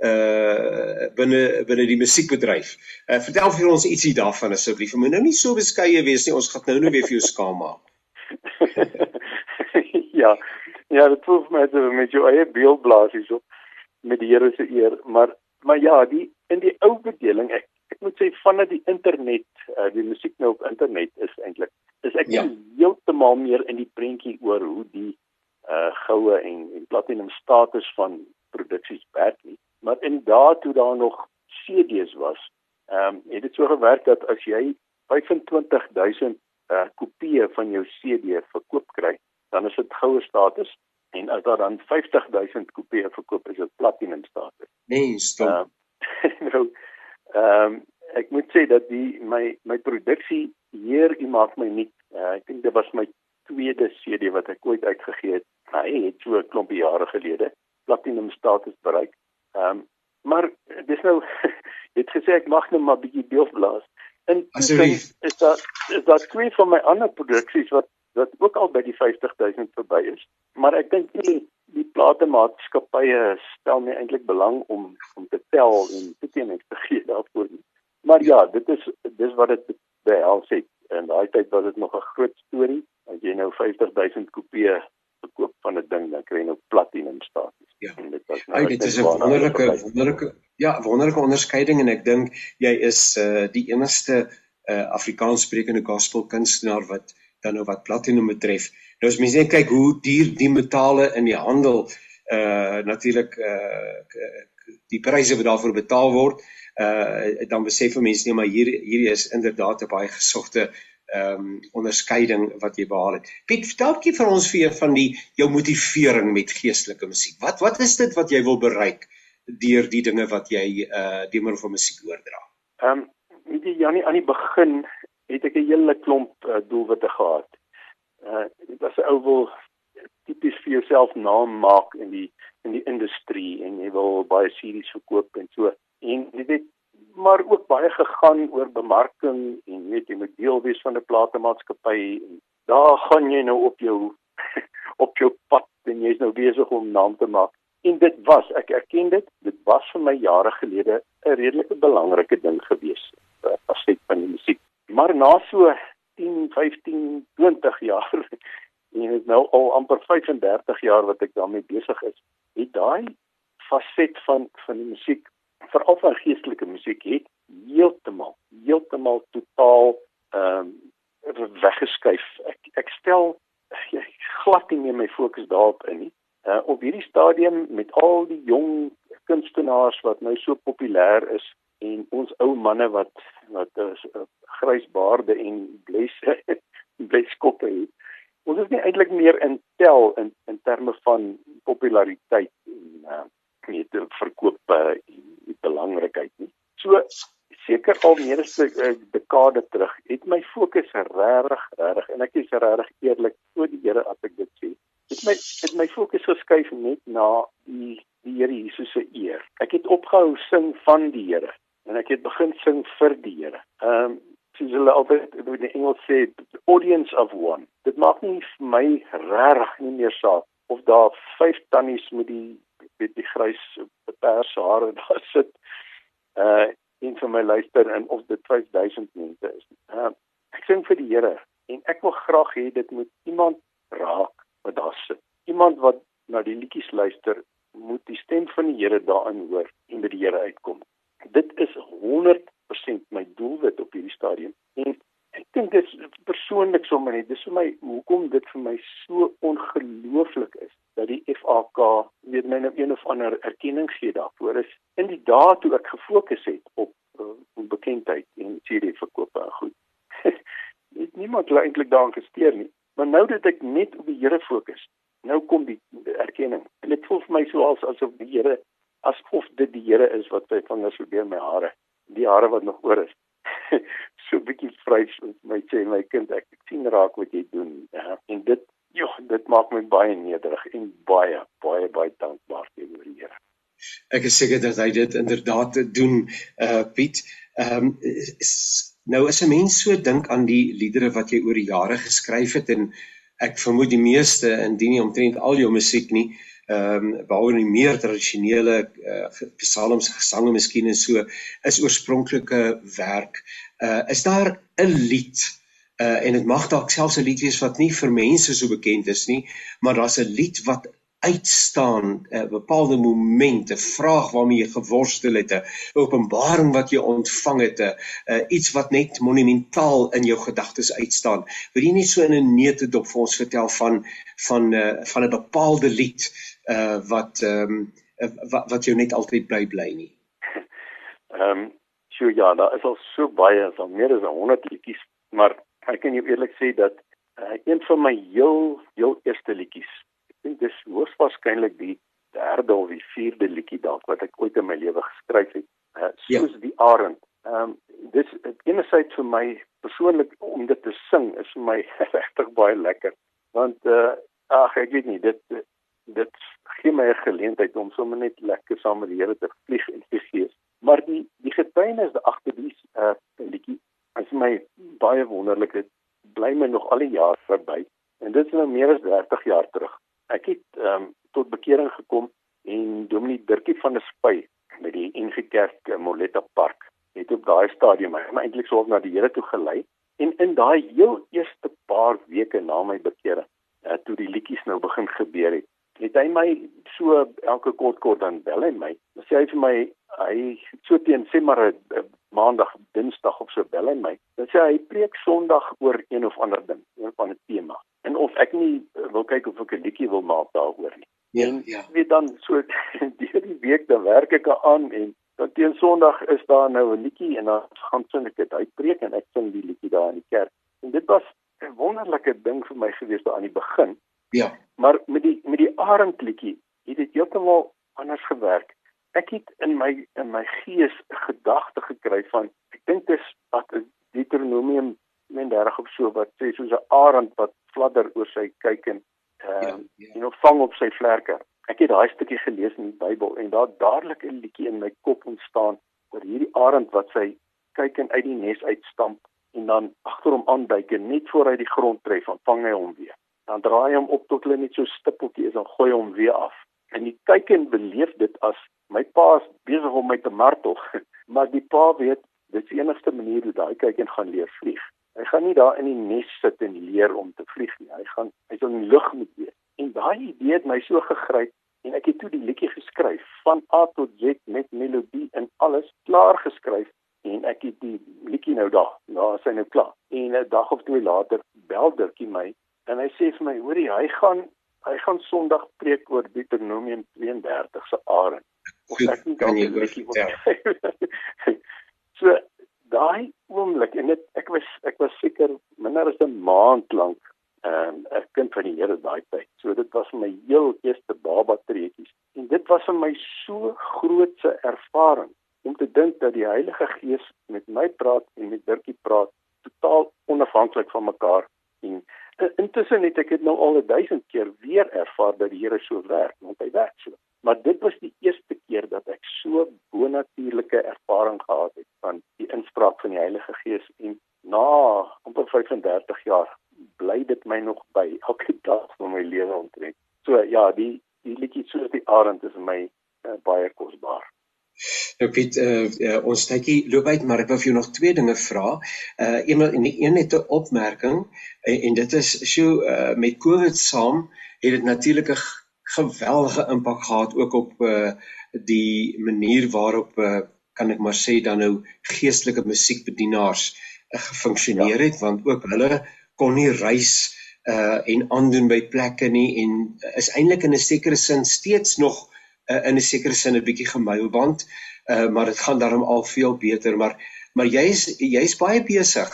A: uh binne binne die musiekbedryf. Uh vertel vir ons ietsie daarvan asseblief. Moet nou nie so beskeie wees nie. Ons gaan nou nou weer vir jou skaam maak. (laughs)
E: ja. Ja, dit vir my met jou eie beeldblaas hierso met die Here se eer, maar maar ja, die in die ou bedeling ek ek moet sê vanaf die internet, uh, die musiek nou op internet is eintlik is ek ja. heeltemal meer in die prentjie oor hoe die uh goue en en platinum status van produksies werk nie. Maar in daardie toe daar nog CD's was, ehm um, het dit so gewerk dat as jy 25000 uh kopieë van jou CD verkoop kry, dan is dit goue status en as daar dan 50000 kopieë verkoop is dit platinum status.
A: Nee, stop.
E: Uh, (laughs) nou ehm um, ek moet sê dat die my my produksie hier u maak my nie uh, ek dink dit was my tweede CD wat ek ooit uitgegee het. Hy het so 'n klompie jare gelede platinum status bereik. Ehm um, maar dis nou (laughs) het gesê ek mag nou maar bietjie deelblaas. En
A: is
E: daar is daar twee van my ander produksies wat wat ook al by die 50000 verby is. Maar ek dink nie die platemaatskappye stel nie eintlik belang om om te tel en toekenning te gee daarvoor nie. Maar ja, dit is dis wat dit behels het. In daai tyd was dit nog 'n groot storie as jy nou 50000 kopieë verkoop van 'n ding dan kry jy nou platinum status.
A: Ja. En dit was nou Ay, dit is 'n wonderlike wonderlike ja, wonderlike onderskeiding en ek dink jy is uh die enigste uh Afrikaans sprekende gospel kunstenaar wat dan nou wat platinum betref. Nou as mense net kyk hoe duur die metale in die handel uh natuurlik uh die pryse wat daarvoor betaal word, uh dan besef mense nie maar hier hier is inderdaad 'n baie gesogte ehm um, onderskeiding wat jy behaal het. Piet, vertel gee vir ons vir van die jou motivering met geestelike musiek. Wat wat is dit wat jy wil bereik deur die dinge wat jy uh deur middel van musiek oordra?
E: Ehm um, weet jy Janie aan die begin het ek 'n hele klomp uh, doelwitte gehad. Uh dit was 'n ou wil tipies vir jouself naam maak in die in die industrie en jy wil baie series verkoop en so. En jy weet maar ook baie gegaan oor bemarking en weet jy moet deel wees van 'n platemaatskappy en daar gaan jy nou op jou (laughs) op jou pad en jy's nou besig om naam te maak en dit was ek erken dit dit was vir my jare gelede 'n redelike belangrike ding gewees as dit van die musiek maar na so 10 15 20 jaar (laughs) en dit nou al amper 35 jaar wat ek daarmee besig is het daai faset van van die musiek veral van geestelike musiek het heeltemal heeltemal totaal ehm um, weggeskuif. Ek ek stel ek glad nie meer my fokus daarop in nie. Uh, op hierdie stadium met al die jong kunstenaars wat nou so populêr is en ons ou manne wat wat is uh, grys baarde en bles (laughs) bleskoppe het. Ons is nie eintlik meer in tel in in terme van populariteit en uh, weet verkoop en belangrikheid nie. So seker al meer as 'n uh, dekade terug het my fokus regtig regtig en ek is regtig eerlik voor die Here as ek dit sê. Het my het my fokus geskuif net na die die Here Jesus se eer. Ek het opgehou sing van die Here en ek het begin sing vir die Here. Ehm um, soos hulle altyd in die Engels sê, audience of one. Dit maak nie vir my regtig nie meer saak of daar vyf tannies met die met die grys pers hare (laughs) daar sit uh en vir my luister en of dit 5000 mense is. Uh ek sing vir die Here en ek wil graag hê dit moet iemand raak wat daar sit. Iemand wat na die liedjies luister, moet die stem van die Here daarin hoor en by die Here uitkom. Dit is 100% my doelwit op hierdie stadium. En ek dink dit is persoonlik sommer net dis vir my hoekom dit vir my so ongelooflik is dat die FAK weet my nou een of ander erkenning gee daarvoor is. In die dae toe ek gefokus het op uh, bekendheid en CD verkope en goed (laughs) het niemand eintlik daaraan gesteer nie. Maar nou dat ek net op die Here fokus nou kom die erkenning. En dit voel vir my so als asof die Here asof dit die Here is wat sy vingers probeer my hare die hare wat nog oor is (laughs) so bietjie vrys met my sê my kind ek, ek sien raak wat jy doen ja. en dit ja dit maak my baie nederig en baie baie baie dankbaar teenoor die Here
A: ek is seker dat hy dit inderdaad doen uh Piet ehm um, nou as 'n mens so dink aan die liedere wat jy oor die jare geskryf het en ek vermoed die meeste indien nie omtrent al jou musiek nie ehm um, behalwe die meer tradisionele uh, psalms gesange miskien en so is oorspronklike werk. Uh is daar 'n lied uh en dit mag dalk selfs 'n lied wees wat nie vir mense so bekend is nie, maar daar's 'n lied wat uitstaan 'n uh, bepaalde moment, 'n vraag waarmee jy geworstel het, 'n openbaring wat jy ontvang het, 'n uh, iets wat net monumentaal in jou gedagtes uitstaan. Wil jy nie so in 'n neutedop vir ons vertel van van 'n uh, van 'n bepaalde lied uh wat ehm um, wat, wat jou net altyd bly bly nie.
E: Ehm um, so ja, daar is al so baie, so meer as 100 liedjies, maar ek kan jou eerlik sê dat uh, een van my heel heel eerste liedjies, dink dis hoogstwaarskynlik die derde of die vierde liedjie dalk wat ek ooit in my lewe geskryf het, uh, soos ja. die Arend. Ehm um, dis enerzijds vir my persoonlik om dit te sing is vir my (laughs) regtig baie lekker want uh ag ek weet nie dit dit gee my 'n geleentheid om sommer net lekker saam met die Here te vlieg en te gees. Maar die die getuienis agter die uh liedjie is my baie wonderlik. Dit bly my nog al die jare verby. En dit is nou meer as 30 jaar terug. Ek het ehm um, tot bekering gekom en Dominee Dirkie van der Spy met die NG Kerk uh, Moletta Park het op daai stadium my eintlik sou na die Here toe gelei en in daai heel eerste paar weke na my bekering uh, toe die liedjies nou begin gebeur het. Het hy my so elke kort kort dan bel hy my. Sê hy vir my hy so teen sê maar 'n maandag, dinsdag of so bel hy my. Dan sê hy preek Sondag oor een of ander ding, een van 'n tema. En of ek nie ek 'n liedjie wil maak daaroor nie. Ja, en ja. weet dan so (laughs) deur die week dan werk ek aan en dan teen Sondag is daar nou 'n liedjie en dan gaan sing ek dit uitpreek en ek sing die liedjie daar in die kerk. En dit was 'n wonderlike ding vir my gewees daar aan die begin.
A: Ja.
E: Maar met die met die arendliedjie het dit heeltemal anders gewerk. Ek het in my in my gees 'n gedagte gekry van ek dink dis wat Deuteronomium 31 of so wat sê soos 'n arend wat fladder oor sy kyk en vang op sy vlerke. Ek het daai stukkie gelees in die Bybel en daar dadelik 'n liedjie in my kop ontstaan oor hierdie arend wat sy kyk en uit die nes uitstamp en dan agter hom aanduik en net voor hy die grond tref, dan vang hy hom weer. Dan draai hy hom op tot hulle net so stippeltjie is en gooi hom weer af. En die teiken beleef dit as my pa is besig om my te martel, (laughs) maar die pa weet dit is die enigste manier hoe daai teiken gaan leer vlieg. Hy gaan nie daar in die nes sit en leer om te vlieg nie. Hy gaan hy sal in die lug moet wees. En daai idee het my so gegryp en ek het toe die liedjie geskryf van A tot Z met melodie en alles klaar geskryf en ek het die liedjie nou daar nou is hy nou klaar. En 'n dag of twee later bel Dirkie my en hy sê vir my hoorie hy gaan hy gaan Sondag preek oor Deuteronomium 32 se arend
A: of ek nie kan jy liedjie (laughs)
E: so daai oomblik en dit ek was ek was seker minder as 'n maand lank 'n um, kind van die Here daai tyd. So dit was my heel eerste baba treetjies. En dit was vir my so grootse ervaring om te dink dat die Heilige Gees met my praat en met Dirkie praat totaal onafhanklik van mekaar. En intussen het ek dit nou al 1000 keer weer ervaar dat die Here so werk want hy werk so. Maar dit was die eerste keer dat ek so bonatuurlike ervaring gehad het van die inspraak van die Heilige Gees en na amper 35 jaar bly dit my nog by elke (laughs) dag van my lewe omtrent so ja die die liedjie soos die arend is my uh, baie kosbaar
A: Nou Piet, uh, uh, ons tydjie loop uit, maar ek wil vir jou nog twee dinge vra. Uh een en een het 'n opmerking en, en dit is so uh met COVID saam het dit natuurlik 'n geweldige impak gehad ook op uh die manier waarop uh kan ek maar sê dan nou geestelike musiekbedienaars uh, gefunksioneer het ja. want ook hulle kon nie reis uh en aandoen by plekke nie en is eintlik in 'n sekere sin steeds nog uh, in 'n sekere sin 'n bietjie gemuilband, uh, maar dit gaan daarom al veel beter, maar maar jy's jy's baie besig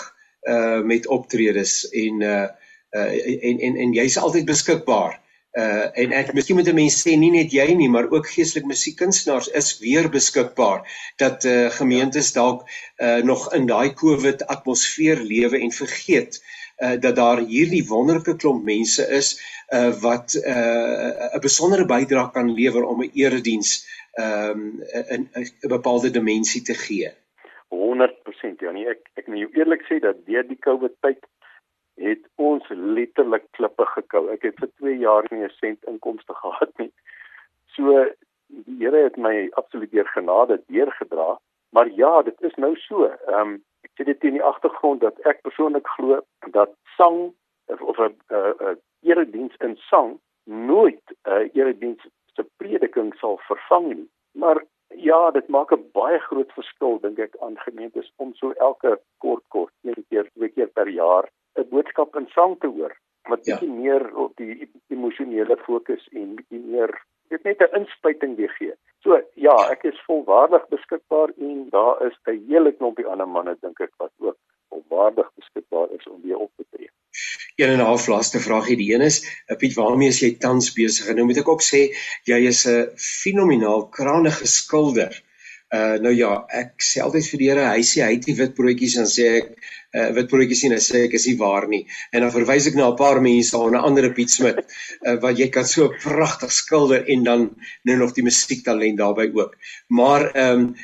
A: uh met optredes en uh, uh en en en jy's altyd beskikbaar. Uh en ek miskien moet 'n mens sê nie net jy nie, maar ook geestelike musiekkunstenaars is weer beskikbaar dat uh gemeentes dalk uh nog in daai COVID atmosfeer lewe en vergeet uh dat daar hierdie wonderlike klomp mense is uh, wat uh, 'n besondere bydrae kan lewer om 'n erediens um, in 'n bepaalde dimensie te gee.
E: 100% Janie, ek ek moet jou eerlik sê dat deur die COVID tyd het ons letterlik klippe gekou. Ek het vir 2 jaar nie 'n sent inkomste (laughs) gehad nie. So die Here het my absoluut deur genade deurgedra, maar ja, dit is nou so. Ehm um, ek sê dit in die agtergrond dat ek persoonlik glo dat sang of 'n 'n erediens in sang nooit 'n uh, erediens se prediking sal vervang nie. Maar ja, dit maak 'n baie groot verskil dink ek aan gemeentes om so elke kort kort een keer twee keer per jaar 'n boodskap in sang te hoor wat bietjie ja. meer op die emosionele fokus en bietjie meer dit net 'n inspuiting weer gee. So ja, ek is volwaardig beskikbaar en daar is 'n hele klompie ander manne dink ek wat ook volwaardig beskikbaar is om weer op te tree.
A: Een en 'n half laaste vraagie die een is, eh, Piet, waarmee is jy tans besig? En nou moet ek ook sê jy is 'n fenomenaal krangige skilder. Uh nou ja, ek sê altyd vir die Here, hy sê hy het die wit broodjies en sê ek uh wit broodjies sien en sê ek is nie waar nie. En dan verwys ek na 'n paar mense aan 'n ander Piet Smit uh wat jy kan so pragtig skilder en dan nou nog die musiektalent daarbey ook. Maar ehm um,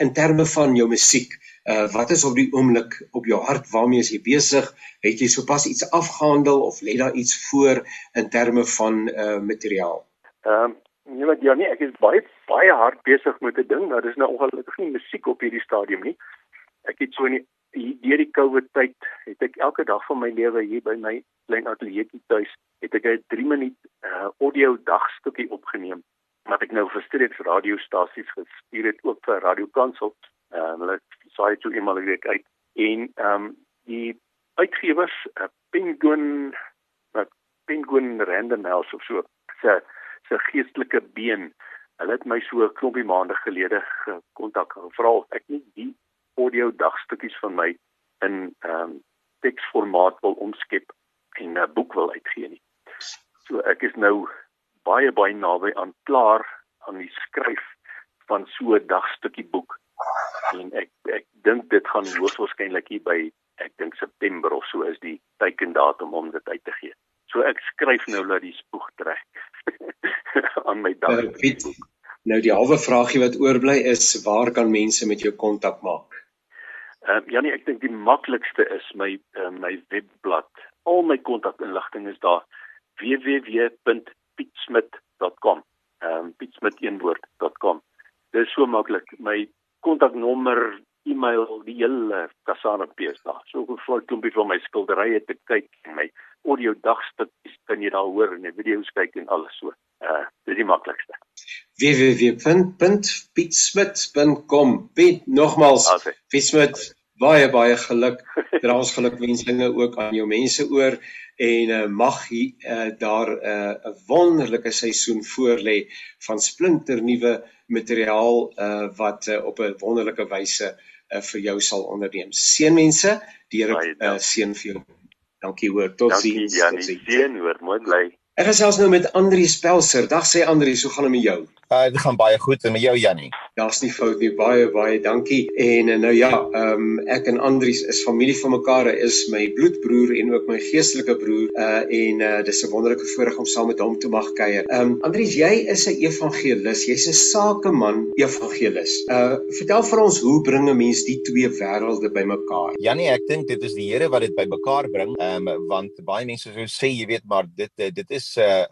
A: in terme van jou musiek, Uh wat is op die oomblik op jou hart? Waarmee is jy besig? Het jy sopas iets afgehandel of lê daar iets voor in terme van uh materiaal?
E: Ehm um, nee wat ja nee, ek is baie baie hard besig met 'n ding, maar dis nou ongelukkig nie musiek op hierdie stadium nie. Ek het so in die deur die COVID tyd het ek elke dag van my lewe hier by my klein ateljeetjie tuis het ek 'n 3 minuut uh, audio dagstukkie opgeneem wat ek nou vir streeks radiostasies gestuur het ook vir Radio Kansel. Ehm uh, hulle saai toe eenmal weer uit en ehm um, die uitgewers uh, Penguin wat Penguin Random House of so se se geestelike been. Hulle het my so 'n klompie maande gelede gekontak en gevra of ek nie die audio dagstukkies van my in ehm um, teksformaat wil omskep en 'n boek wil uitgee nie. So ek is nou baie baie naby aan klaar aan die skryf van so 'n dagstukkie boek. En ek ek dink dit gaan hoofwaarskynlik hier by ek dink September of so is die teikendatum om dit uit te gee. So ek skryf nou dat die spoeg trek (laughs) aan my dagstukkie
A: uh, boek. Nou die halwe vraagie wat oorbly is waar kan mense met jou kontak maak?
E: Ehm uh, Janie, ek dink die maklikste is my uh, my webblad. Al my kontakinligting is daar www.pietsmit.com. Ehm um, pietsmit.com. Dit is so maklik. My kontaknommer, e-mail, die hele Kasana PS daar. So gevoel klompie van my skilderye te kyk en my audio dagstukkies kan jy daar hoor en die video's kyk en alles so. Uh dis die maklikste.
A: www.pietsmit.com. Piet, nogmaals, Pietsmit baie baie geluk. Dra ons gelukwensinge ook aan jou mense oor en uh, mag hier uh, daar 'n uh, wonderlike seisoen voorlê van splinternuwe materiaal uh, wat uh, op 'n wonderlike wyse uh, vir jou sal onderneem. Seënmense, die Here uh, seën vir jou. Dankie hoor. Totsiens.
E: Dankie Janie. Seën hoor. Mooi bly.
A: Ek gesels nou met Andri Spelser. Dag sê Andri, so gaan dit met jou?
F: Uh, dit gaan baie goed en met jou Jannie.
A: Daar's nie fout nie. Baie baie dankie. En nou ja, ehm um, ek en Andries is familie van mekaar. Hy is my bloedbroer en ook my geestelike broer. Uh en uh dis 'n wonderlike voorreg om saam met hom te mag kuier. Ehm um, Andries, jy is 'n evangelis. Jy's 'n sakeman evangelis. Uh vertel vir ons hoe bring 'n mens die twee wêrelde bymekaar?
F: Jannie, ek dink dit is die Here wat dit bymekaar bring. Ehm um, want baie mense sou sê, jy weet, maar dit dit is 'n uh,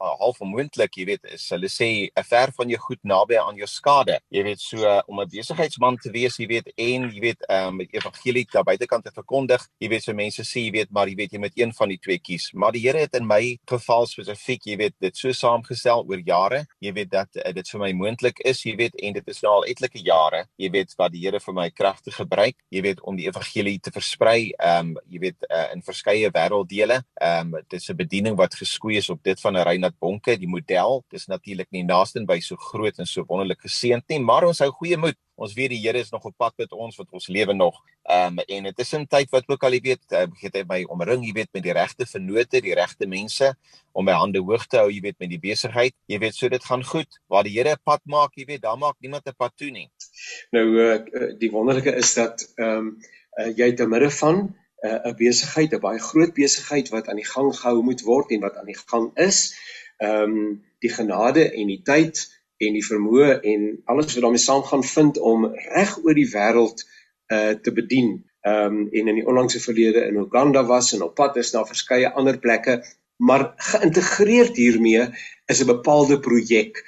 F: uh, half onmoontlik, jy weet, is hulle sê ver van jou goed naby aan jou skade. Jy weet so uh, om 'n besigheidsman te wees, jy weet en jy weet um, met evangelie daar buitekant te verkondig. Jy weet so mense sê jy weet maar jy weet jy moet een van die twee kies. Maar die Here het in my geval spesifiek, jy weet dit so saamgestel oor jare. Jy weet dat uh, dit vir my moontlik is, jy weet en dit is nou al etlike jare. Jy weet wat die Here vir my kragte gebruik, jy weet om die evangelie te versprei, ehm um, jy weet uh, in verskeie wêrelddele. Ehm um, dit is 'n bediening wat geskoei is op dit van 'n Reinhard Bonke, die model. Dis natuurlik nie naaste by so groot en so wonderlik geseënd nie, maar ons hou goeie moed. Ons weet die Here is nog op pad met ons wat ons lewe nog. Ehm um, en dit is 'n tyd wat ook al jy weet, uh, het hy my omring, jy weet met die regte vennote, die regte mense om my hande hoog te hou, jy weet met die besigheid. Jy weet so dit gaan goed. Waar die Here 'n pad maak, jy weet, dan maak niemand 'n pad toe nie.
A: Nou uh, die wonderlike is dat ehm um, uh, jy te midde van 'n uh, besigheid, 'n baie groot besigheid wat aan die gang gehou moet word en wat aan die gang is. Ehm um, die genade en die tyd en die vermoë en alles wat daarmee saamgaan vind om reg oor die wêreld uh te bedien. Ehm um, en in die onlangse verlede in Uganda was en op pad is na verskeie ander plekke, maar geïntegreerd hiermee is 'n bepaalde projek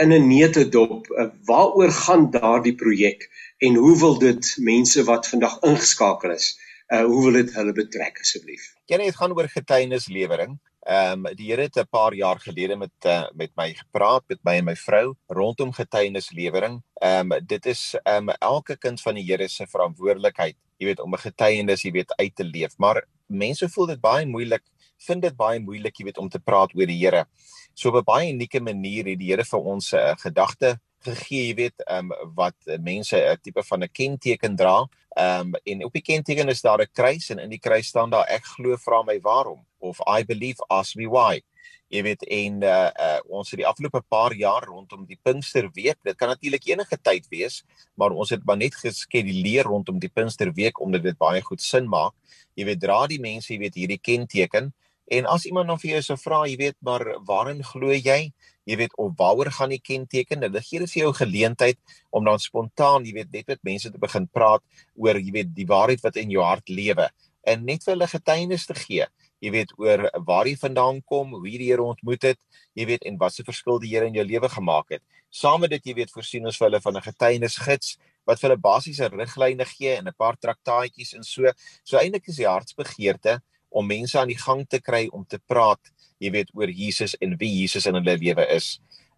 A: in 'n neutedop. Uh, waaroor gaan daardie projek en hoe wil dit mense wat vandag ingeskakel is, uh hoe wil dit hulle betrek asseblief?
F: Ja, dit gaan oor getuienislewering. Ehm um, die Here het 'n paar jaar gelede met uh, met my gepraat met my en my vrou rondom getuienislewering. Ehm um, dit is ehm um, elke kind van die Here se verantwoordelikheid, jy weet om 'n getuienis, jy weet uit te leef. Maar mense voel dit baie moeilik, vind dit baie moeilik, jy weet om te praat oor die Here. So op 'n baie unieke manier het die Here vir ons 'n uh, gedagte gegee, jy weet, ehm um, wat mense 'n tipe van 'n kenteken dra. Ehm um, en op die kenteken is daar 'n kruis en in die kruis staan daar ek glo vra my waarom of I believe ask me why. Jy weet en uh, uh ons het die afgelope paar jaar rondom die Pinksterweek, dit kan natuurlik enige tyd wees, maar ons het maar net geskeduleer rondom die Pinksterweek omdat dit baie goed sin maak. Jy weet dra die mense, jy weet hierdie kenteken en as iemand dan vir jou sou vra, jy weet maar waarin glo jy? jy weet of waaroor gaan die kenteken en dit gee vir jou geleentheid om dan spontaan jy weet net met mense te begin praat oor jy weet die waarheid wat in jou hart lewe en net vir hulle getuienis te gee jy weet oor waar jy vandaan kom hoe jy die Here ontmoet het jy weet en wat se verskil die Here in jou lewe gemaak het saam met dit jy weet voorsien ons vir hulle van 'n getuienisgids wat vir hulle basiese riglyne gee en 'n paar traktaatjies en so. So eintlik is die hartsbegeerte om mense aan die gang te kry om te praat, jy weet, oor Jesus en wie Jesus in hulle lewe is.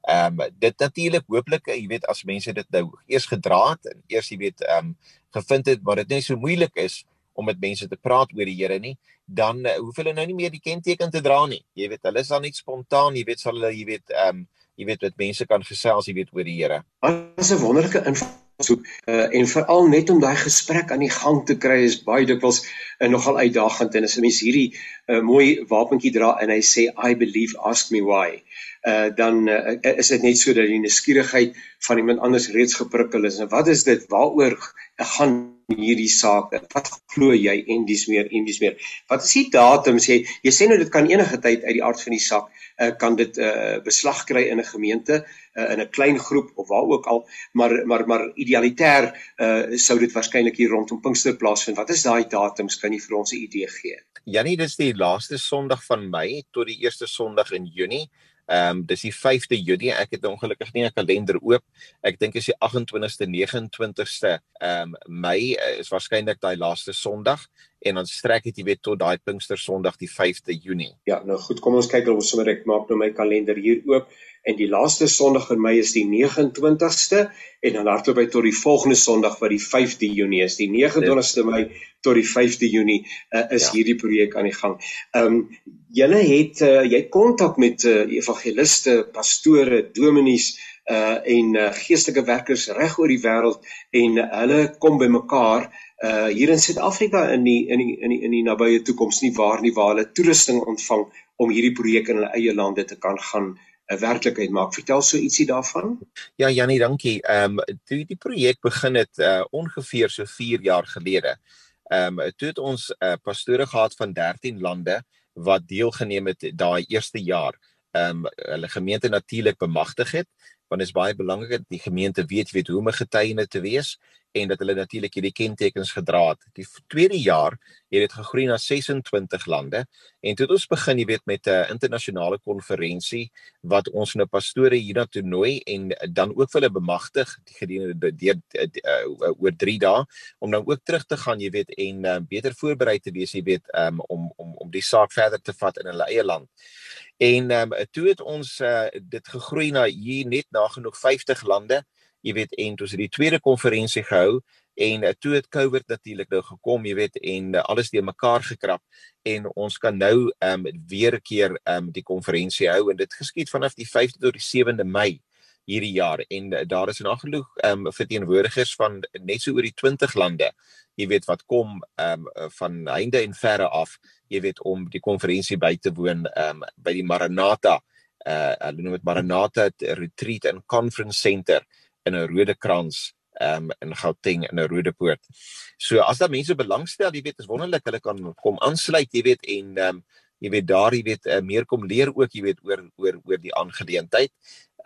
F: Ehm um, dit natuurlik hooplik, jy weet, as mense dit nou eers gedra het en eers jy weet ehm um, gevind het maar dit net so moeilik is om met mense te praat oor die Here nie, dan uh, hoef hulle nou nie meer die kenteken te dra nie. Jy weet, hulle is dan net spontaan, jy weet, sal hulle jy weet ehm um, jy weet met mense kan gesels, jy weet oor die Here.
A: Is 'n wonderlike invalshoek uh, en veral net om daai gesprek aan die gang te kry is baie dikwels uh, nogal uitdagend en as 'n mens hierdie uh, mooi wapentjie dra en hy sê I believe ask me why uh, dan uh, is dit net so dat die nuuskierigheid van iemand anders reeds geprikkel is. En wat is dit? Waaroor gaan hierdie saak? Wat glo jy en dis meer en dis meer? Wat is die datum sê jy sê nou dit kan enige tyd uit die aard van die saak uh, kan dit uh, beslag kry in 'n gemeente uh, in 'n klein groep of waar ook al maar maar maar idealiter uh, sou dit waarskynlik hier rondom Pinkster plaasvind. Wat is daai datums? Kan jy vir ons 'n idee gee?
F: Janie, dis die laaste Sondag van Mei tot die eerste Sondag in Junie. Ehm um, dis die 5de Junie. Ek het ongelukkig nie 'n kalender oop. Ek dink is die 28ste, 29ste ehm um, Mei uh, is waarskynlik daai laaste Sondag en dan strek dit jy weet tot daai Pinkster Sondag die 5de Junie.
A: Ja, nou goed, kom ons kyk of ons sommer ek maak nou my kalender hier oop en die laaste Sondag in Mei is die 29ste en dan hardloop hy tot die volgende Sondag wat die 5de Junie is. Die 29ste Mei tot die 5de Junie uh, is ja. hierdie projek aan die gang. Ehm um, julle het uh, jy kontak met uh, evangeliste, pastore, dominees uh en uh, geestelike werkers reg oor die wêreld en uh, hulle kom bymekaar uh hier in Suid-Afrika in die in die in die in die nabye toekoms nie waar nie waar hulle toerusting ontvang om hierdie projek in hulle eie lande te kan gaan 'n werklikheid maak. Vertel so ietsie daarvan.
F: Ja, Jannie, dankie. Ehm um, die die projek begin het uh ongeveer so 4 jaar gelede. Ehm um, toe het ons uh, pastore gehad van 13 lande wat deelgeneem het daai eerste jaar. Ehm um, hulle gemeente natuurlik bemagtig het want dit is baie belangrik dat die gemeente weet weet hoe om 'n getuie te wees en dat hulle natuurlik hierdie kentekens gedra het. Die tweede jaar het dit gegroei na 26 lande en toe het ons begin, jy weet, met 'n internasionale konferensie wat ons nou pastore hierna toe nooi en dan ook vir hulle bemagtig gedurende die uh, oor 3 dae om dan ook terug te gaan, jy weet, en uh, beter voorberei te wees, jy weet, um, om om om die saak verder te vat in hulle eie land. En um, toe het ons uh, dit gegroei na hier net nagenoeg 50 lande. Jy weet en toe het die tweede konferensie gehou en uh, toe het COVID natuurlik nou gekom, jy weet en uh, alles die mekaar gekrap en ons kan nou um, weer 'n keer um, die konferensie hou en dit geskied vanaf die 5de tot die 7de Mei hierdie jaar en uh, daar is nog genoeg ehm um, verteenwoordigers van net so oor die 20 lande jy weet wat kom ehm um, van heinde en verre af jy weet om die konferensie by te woon um, by die Maranatha uh hulle noem dit Maranatha Retreat and Conference Center in 'n Rodekrans um in Gauteng in 'n Rodepoort. So as daar mense belangstel, jy weet, is wonderlik hulle kan kom aansluit, jy weet en um jy weet daar jy weet uh, meer kom leer ook jy weet oor oor oor die aangeleentheid.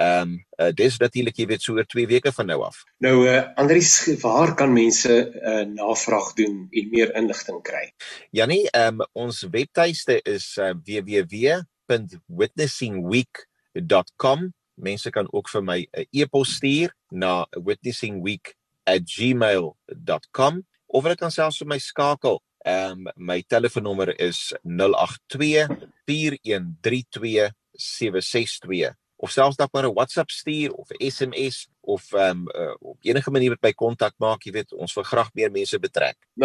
F: Ehm um, uh, dis natuurlik jy weet so oor 2 weke van nou af.
A: Nou uh, Andries, waar kan mense uh, navraag doen en meer inligting kry?
F: Janie, ehm um, ons webtuiste is uh, www.witnessingweek.com. Mense kan ook vir my 'n uh, e-pos stuur na witnessingweek@gmail.com of hulle kan selfs vir my skakel. Ehm um, my telefoonnommer is 082 4132 762 of selfs dalk maar 'n WhatsApp stuur of 'n SMS of ehm um, uh, op enige manier wat by kontak maak, jy weet, ons wil graag meer mense betrek.
A: 0824132762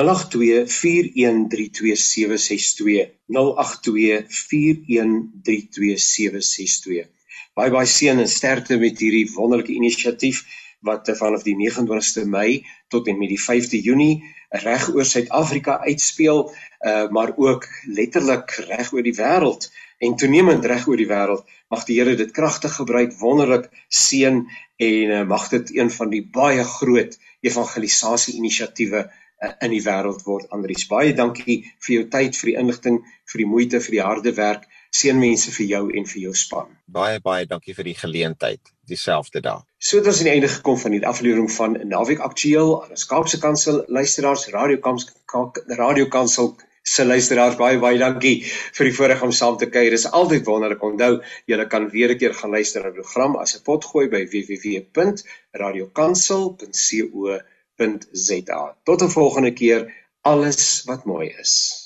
A: 0824132762 Baie baie seën en sterkte met hierdie wonderlike inisiatief wat vanaf die 29ste Mei tot en met die 5de Junie reg oor Suid-Afrika uitspeel, uh, maar ook letterlik reg oor die wêreld en toenemend reg oor die wêreld mag die Here dit kragtig gebruik wonderlik seën en uh, mag dit een van die baie groot evangelisasie inisiatiewe uh, in die wêreld word Andries. Baie dankie vir jou tyd vir die inligting vir die moeite vir die harde werk. Seënwense vir jou en vir jou span.
F: Baie baie dankie vir die geleentheid. Dieselfde dag.
A: So dit is aan die einde gekom van die aflewering van Naweek Aktueel. Aan die Kaapse Kansel luisteraars Radio Kams Radio Kansel se luisteraars baie baie dankie vir die voorreg om saam te kuier. Dit is altyd wonderlik. Onthou, julle kan weer 'n keer gaan luister na die program as 'n potgooi by www.radiokansel.co www.rsg.co.za. Tot 'n volgende keer, alles wat mooi is.